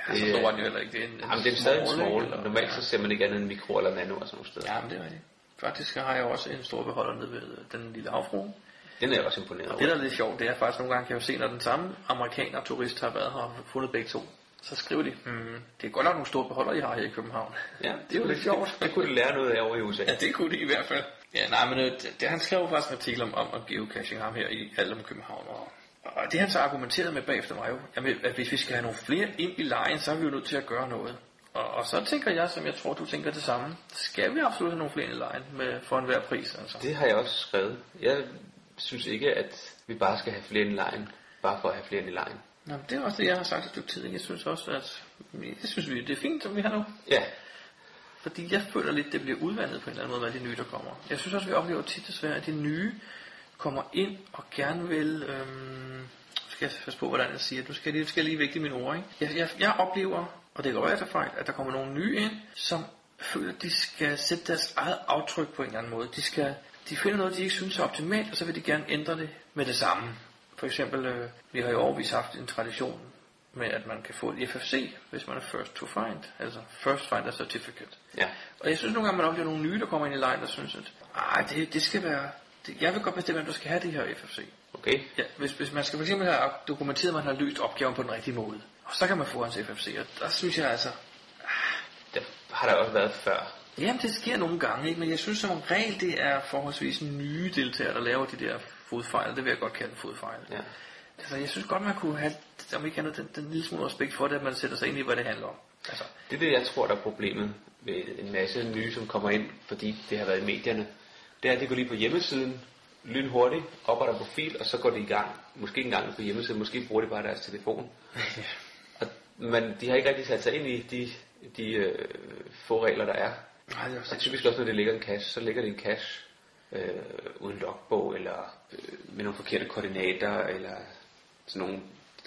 Ja, så stor er den jo heller ikke. Det er en, Jamen, det er stadig small, small. eller- Normalt så ser man ikke andet end mikro eller nano og sådan nogle steder. Ja, men det er rigtigt. Faktisk har jeg også en stor beholder nede ved den lille afro. Den er jeg også imponeret Og over. det, der er lidt sjovt, det er faktisk nogle gange, kan jeg jo se, når den samme amerikaner turist har været her og fundet begge to, så skriver de, hmm, det er godt nok nogle store beholder, I har her i København. Ja, det er jo lidt sjovt. Det kunne de lære noget af over i USA. Ja, det kunne de i hvert fald. Ja, nej, men øh, det, det, han skrev faktisk en artikel om, om, om geocaching ham her i alt om København. Og, og det han så argumenterede med bagefter var jo, jamen, at hvis vi skal have nogle flere ind i lejen, så er vi jo nødt til at gøre noget. Og, og så tænker jeg, som jeg tror, du tænker det samme. Skal vi absolut have nogle flere ind i lejen med, for enhver pris? Altså. Det har jeg også skrevet. Jeg synes ikke, at vi bare skal have flere ind i lejen, bare for at have flere ind i lejen. Nå, det er også det, jeg har sagt et stykke tid. Jeg synes også, at jeg synes, vi, det er fint, som vi har nu. Ja, Fordi jeg føler lidt, det bliver udvandet på en eller anden måde med de nye, der kommer. Jeg synes også, vi oplever tit desværre, at de nye kommer ind og gerne vil... Øhm, skal jeg passe på, hvordan jeg siger. Du skal lige, skal lige vægte mine ord. Ikke? Jeg, jeg, jeg oplever, og det godt være, jeg fejl, at der kommer nogle nye ind, som føler, at de skal sætte deres eget aftryk på en eller anden måde. De, skal, de finder noget, de ikke synes er optimalt, og så vil de gerne ændre det med det samme. For eksempel, øh, vi har jo overvis haft en tradition med, at man kan få et FFC, hvis man er first to find, altså first finder certificate. ja. Og jeg synes nogle gange, man oplever nogle nye, der kommer ind i lejen, der synes, at Ej, det, det skal være... Det, jeg vil godt bestemme, hvem der skal have det her FFC. Okay. Ja, hvis, hvis man skal for eksempel have dokumenteret, at man har løst opgaven på den rigtige måde, og så kan man få hans FFC, og der synes jeg altså... Det har der også været før. Jamen, det sker nogle gange, ikke? men jeg synes som regel, det er forholdsvis nye deltagere, der laver de der fodfejl. Det vil jeg godt kalde fodfejl. Ja. Altså, jeg synes godt, man kunne have, om ikke andet, den, den lille smule respekt for det, at man sætter sig ind i, hvad det handler om. Altså, Det er det, jeg tror, der er problemet ved en masse nye, som kommer ind, fordi det har været i medierne. Det er, at de går lige på hjemmesiden, lynhurtigt, opretter profil, og så går de i gang. Måske ikke engang på hjemmesiden, måske bruger de bare deres telefon. og, men de har ikke rigtig sat sig ind i de, de øh, få regler, der er. Nej, det er Og typisk også, når det ligger en cache, så ligger det en cache øh, uden logbog, eller øh, med nogle forkerte koordinater, eller sådan nogle,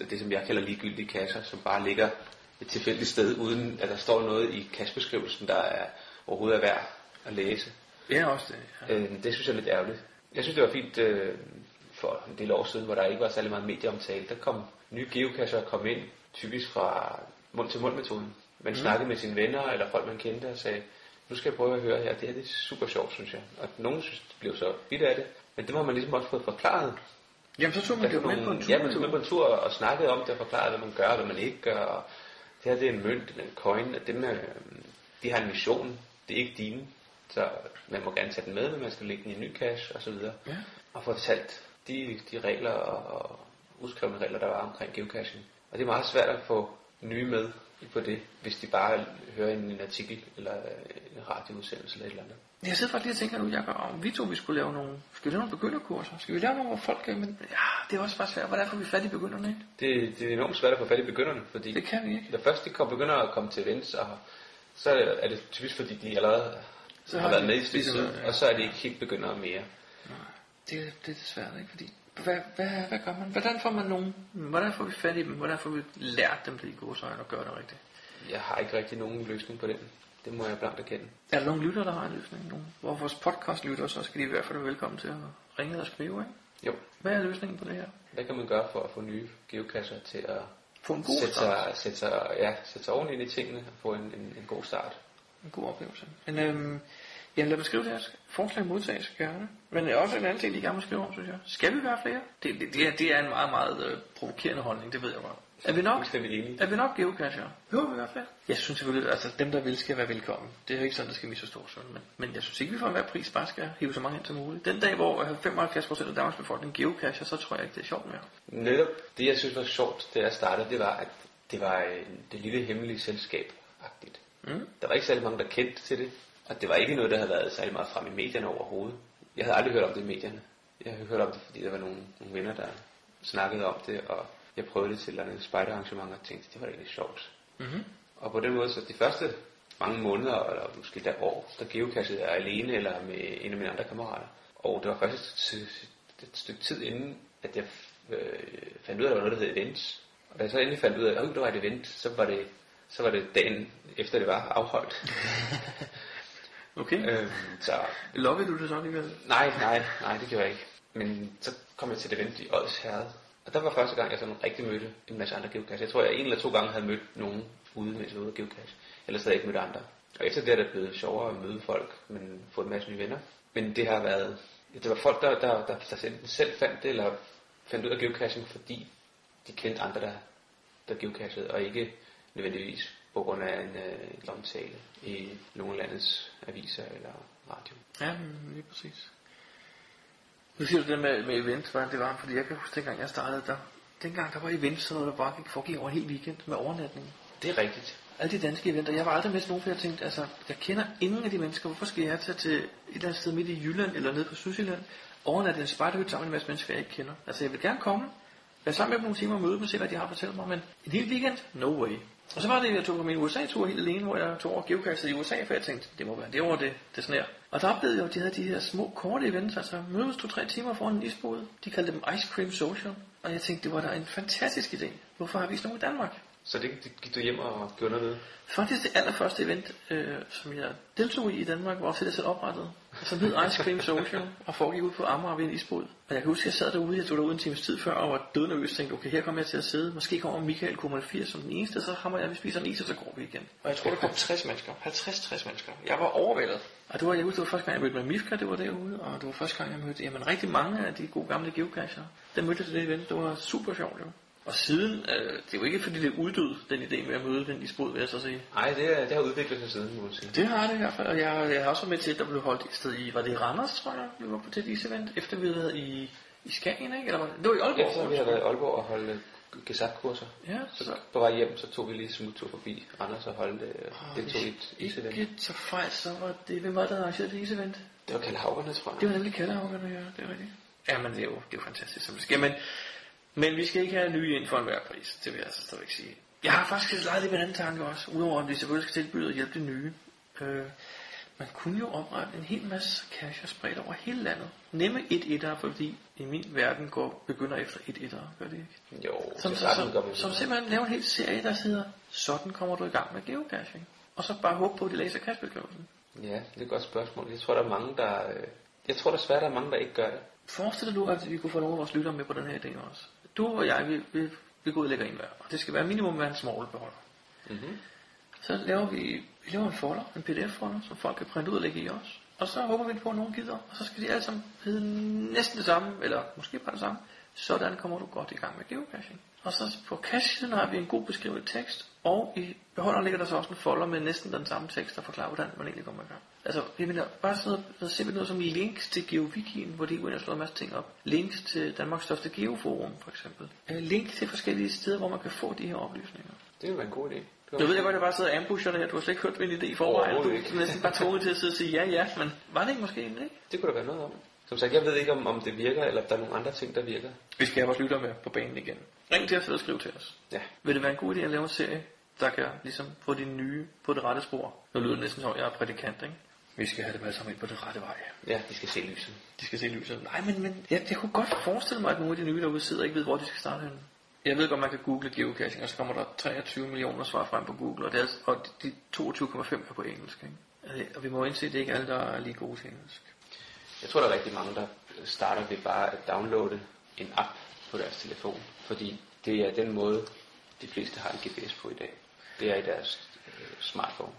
det som jeg kalder ligegyldige kasser, som bare ligger et tilfældigt sted, uden at der står noget i cachebeskrivelsen, der er overhovedet er værd at læse. Det er også det. Ja. Øh, det synes jeg er lidt ærgerligt. Jeg synes, det var fint øh, for en del år siden, hvor der ikke var særlig meget medieomtale. Der kom nye geocacher kom ind, typisk fra mund til mund metoden. Man mm. snakkede med sine venner eller folk, man kendte, og sagde, nu skal jeg prøve at høre her. Det her det er super sjovt, synes jeg. Og nogen synes, det blev så vidt af det. Men det må man ligesom også få forklaret. Jamen, så tog man det med på en tur. Ja, man tog med på en tur og snakkede om det og forklarede, hvad man gør, hvad man ikke gør. Og det her det er en mønt, en coin, og dem, øh, de har en mission. Det er ikke dine. Så man må gerne tage den med, men man skal lægge den i en ny cache og så videre. Ja. Og få fortalt de, de regler og, og uskrevne regler, der var omkring geocaching. Og det er meget svært at få nye med på det, hvis de bare hører en, en artikel eller en radioudsendelse eller et eller andet. Jeg sidder faktisk lige og tænker nu, Jacob, om vi to vi skulle lave nogle, skal vi lave nogle begynderkurser? Skal vi lave nogle, hvor folk kan, men ja, det er også bare svært. Hvordan får vi fat i begynderne, ikke? Det, det er enormt svært at få fat i begynderne, fordi Det kan vi ikke. når først de kommer, begynder at komme til events, og så er det typisk fordi de allerede Så har har været med i stykke tid, og så er de ikke helt begyndere mere. Det, det er desværre ikke, fordi... Hvad, hvad, hvad gør man? Hvordan får man nogen? Hvordan får vi fat i dem? Hvordan får vi lært dem det i gode øjne og gøre det rigtigt? Jeg har ikke rigtig nogen løsning på den. Det må jeg blankt erkende. Er der nogle lytter, der har en løsning? Nogen? Hvor vores podcast lytter, så skal de i hvert fald være velkommen til at ringe og skrive, ikke? Jo. Hvad er løsningen på det her? Hvad kan man gøre for at få nye geocacher til at Få en god sætte, start. sig, sætte, sig, ja, sætte sig ordentligt ind i tingene og få en, en, en god start? En god oplevelse. Men øhm, jamen lad mig skrive det her. Forslag modtages gerne. Men også en anden ting, de gerne må skrive om, synes jeg. Skal vi være flere? Det, det, det, er, det er en meget, meget øh, provokerende holdning, det ved jeg godt. Er vi nok? Er vi nok geocacher? Jo, vi være flere. Jeg synes selvfølgelig, altså dem der vil, skal være velkommen. Det er jo ikke sådan, det skal misforstås. Men, men jeg synes ikke, vi for enhver pris bare skal hive så mange ind som muligt. Den dag, hvor øh, 75% af Danmarks befolkning geocacher, så tror jeg ikke, det er sjovt mere. Netop det, jeg synes var sjovt, da jeg startede, det var, at det var øh, det lille hemmelige selskab -agtigt. Mm. Der var ikke særlig mange, der kendte til det. Og det var ikke noget, der havde været særlig meget frem i medierne overhovedet. Jeg havde aldrig hørt om det i medierne. Jeg havde hørt om det, fordi der var nogle, nogle venner, der snakkede om det, og jeg prøvede det til et eller andet spejderarrangement og tænkte, det var egentlig sjovt. Mhm. Og på den måde, så de første mange måneder, eller måske der år, der geocachede jeg alene eller med en af mine andre kammerater. Og det var først et, et stykke tid inden, at jeg øh, fandt ud af, at der var noget, der hed events. Og da jeg så endelig fandt ud af, at der var et event, så var det, så var det dagen efter det var afholdt. Okay. øhm, så Lokkede du det så alligevel? Nej, nej, nej, det gjorde jeg ikke. Men så kom jeg til et event i Odsherred. Og der var første gang, jeg sådan rigtig mødte en masse andre geocache. Jeg tror, jeg en eller to gange havde mødt nogen ude, mens jeg var ude geocache. Ellers havde jeg ikke mødt andre. Og efter det er det blevet sjovere at møde folk, men få en masse nye venner. Men det har været... Det var folk, der, der, der, der selv fandt det, eller fandt ud af geocaching, fordi de kendte andre, der, der geocachede, og ikke nødvendigvis på grund af en, øh, en omtale i nogle landets aviser eller radio. Ja, lige præcis. Nu siger du det med, med event, hvordan det var, fordi jeg kan huske, dengang jeg startede der, dengang der var event, sådan noget, der bare gik, foregik over en hel weekend med overnatning. Det er rigtigt. Alle de danske eventer. Jeg var aldrig med til nogen, for jeg tænkte, altså, jeg kender ingen af de mennesker. Hvorfor skal jeg tage til et eller andet sted midt i Jylland eller nede på Sydsjælland, overnatte en spejderhytte sammen med en masse mennesker, jeg ikke kender? Altså, jeg vil gerne komme, være sammen med dem nogle timer og møde dem og se, hvad de har at fortælle mig, men en hel weekend? No way. Og så var det, jeg tog på min USA-tur helt alene, hvor jeg tog over geokastet i USA, for jeg tænkte, det må være det over det, det sådan her. Og der oplevede jeg jo, at de havde de her små, korte events, altså mødes to-tre timer foran en isbod. De kaldte dem Ice Cream Social. Og jeg tænkte, det var da en fantastisk idé. Hvorfor har vi sådan nogen i Danmark? Så det, gik du hjem og gjorde noget ved? Faktisk det allerførste event, øh, som jeg deltog i i Danmark, var også det, jeg selv oprettede, som hed Ice Cream Social, og foregik ud på Amager ved en isbod. Og jeg kan huske, at jeg sad derude, jeg tog derude en times tid før, og var død nervøs, tænkte, okay, her kommer jeg til at sidde. Måske kommer Michael K80 som den eneste, så hammer jeg, vi spiser en is, og så går vi igen. Og jeg tror, der kom 60 mennesker, 50-60 mennesker. Jeg var overvældet. Og det var, jeg husker, det var første gang, jeg mødte med Mifka, det var derude, og det var første gang, jeg mødte, jamen rigtig mange af de gode gamle geocacher. Der mødte jeg til det event, det var super sjovt, jo. Og siden, øh, det er jo ikke fordi det er uddød, den idé med at møde den isbrud, vil jeg så sige. Nej, det, er, det har udviklet sig siden, må man sige. Det har det i hvert fald, og jeg, jeg har også været med til, at der blev holdt et sted i, var det i Randers, tror jeg, vi var på til et event, efter vi havde i, i Skagen, ikke? Eller var det, det var i Aalborg. Efter vi har været i Aalborg og holdt gesat-kurser, Ja, så, så- på vej hjem, så tog vi lige smuttur forbi Randers og holdt øh, det tog et isevent. Ikke så fejl, så var det, hvem var det, der arrangerede det isevent? Det var Kalle Haugerne, tror jeg. Det var nemlig Kaldehavgerne, ja, det er rigtigt. Ja, men det er jo, det er jo fantastisk, som det sker. Men, men vi skal ikke have nye ind for enhver pris, det vil jeg altså stadigvæk sige. Jeg har faktisk leget lidt med en anden tanke også, udover at vi selvfølgelig skal tilbyde at hjælpe de nye. Øh, man kunne jo oprette en hel masse cacher spredt over hele landet. Nemme et etter, fordi i min verden går begynder efter et etter, gør det ikke? Jo, Som, til som, som, som det. simpelthen laver en hel serie, der hedder, sådan kommer du i gang med geocaching. Og så bare håbe på, at de læser cachebeskrivelsen. Ja, det er et godt spørgsmål. Jeg tror, der er mange, der... øh, Jeg tror desværre, der er mange, der ikke gør det. Forestil dig nu, at vi kunne få nogle af vores lyttere med på den her idé også. Du og jeg, vi, vi, vi går ud og lægger en hver. Og det skal være minimum være en small beholder. Mm-hmm. Så laver vi, vi laver en folder, en pdf-folder, som folk kan printe ud og lægge i os. Og så håber vi på, at nogen gider. Og så skal de alle sammen hedde næsten det samme, eller måske bare det samme. Sådan kommer du godt i gang med geocaching. Og så på cache har vi en god beskrevet tekst, og i beholderen ligger der så også en folder med næsten den samme tekst, der forklarer, hvordan man egentlig kommer i gang. Altså, vi mener bare sådan noget, noget simpelt noget som links til GeoWikien, hvor de går ind og slår en masse ting op. Links til Danmarks største geoforum, for eksempel. Øh, Link til forskellige steder, hvor man kan få de her oplysninger. Det ville være en god idé. Jeg ved jeg godt, jeg bare sidder og ambusher det her. Du har slet ikke hørt min idé i forvejen. Du er næsten bare tvunget til at sidde og sige ja, ja. Men var det ikke måske en idé? Det kunne der være noget om. Som sagt, jeg ved ikke, om, om det virker, eller om der er nogle andre ting, der virker. Vi skal have vores lytter med på banen igen. Ring til os eller skriv til os. Ja. Vil det være en god idé at lave en serie, der kan ligesom få de nye på det rette spor? Nu lyder det næsten som, om jeg er prædikant, ikke? Vi skal have dem alle sammen ind på det rette vej. Ja, de skal se lyset. De skal se lyset. Nej, men, men jeg, jeg kunne godt forestille mig, at nogle af de nye derude sidder og ikke ved, hvor de skal starte henne. Jeg ved godt, man kan google geocaching, og så kommer der 23 millioner svar frem på Google, og, det er, og de 22,5 er på engelsk. Ikke? Øh, Og vi må indse, at det ikke er alle, der er lige gode til engelsk. Jeg tror, der er rigtig mange, der starter ved bare at downloade en app på deres telefon. Fordi det er den måde, de fleste har en GPS på i dag. Det er i deres øh, smartphone.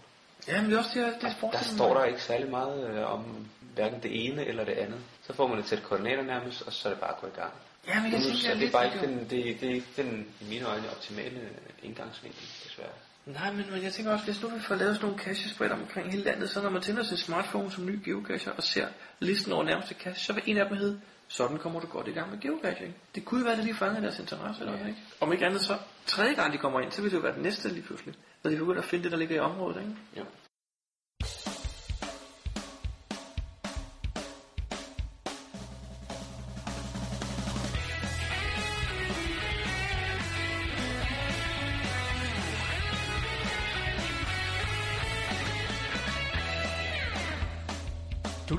Ja, men det er også det, det Der står der ikke særlig meget øh, om hverken det ene eller det andet. Så får man et sæt koordinater nærmest, og så er det bare at gå i gang. Ja, men jeg tænker så det er bare ikke er den, det, det er ikke den, i mine øjne, optimale indgangsvinkel. Nej, men, men jeg tænker også, hvis nu vi får lavet sådan nogle cache spredt omkring hele landet, så når man tænder sin smartphone som ny geocacher og ser listen over nærmeste cache, så vil en af dem hedde, sådan kommer du godt i gang med geocaching. Det kunne jo være, at det lige fanger deres interesse, eller hvad, ikke? Om ikke andet så, tredje gang de kommer ind, så vil det jo være den næste lige pludselig. Når de begynder at finde det, der ligger i området, ikke? Ja.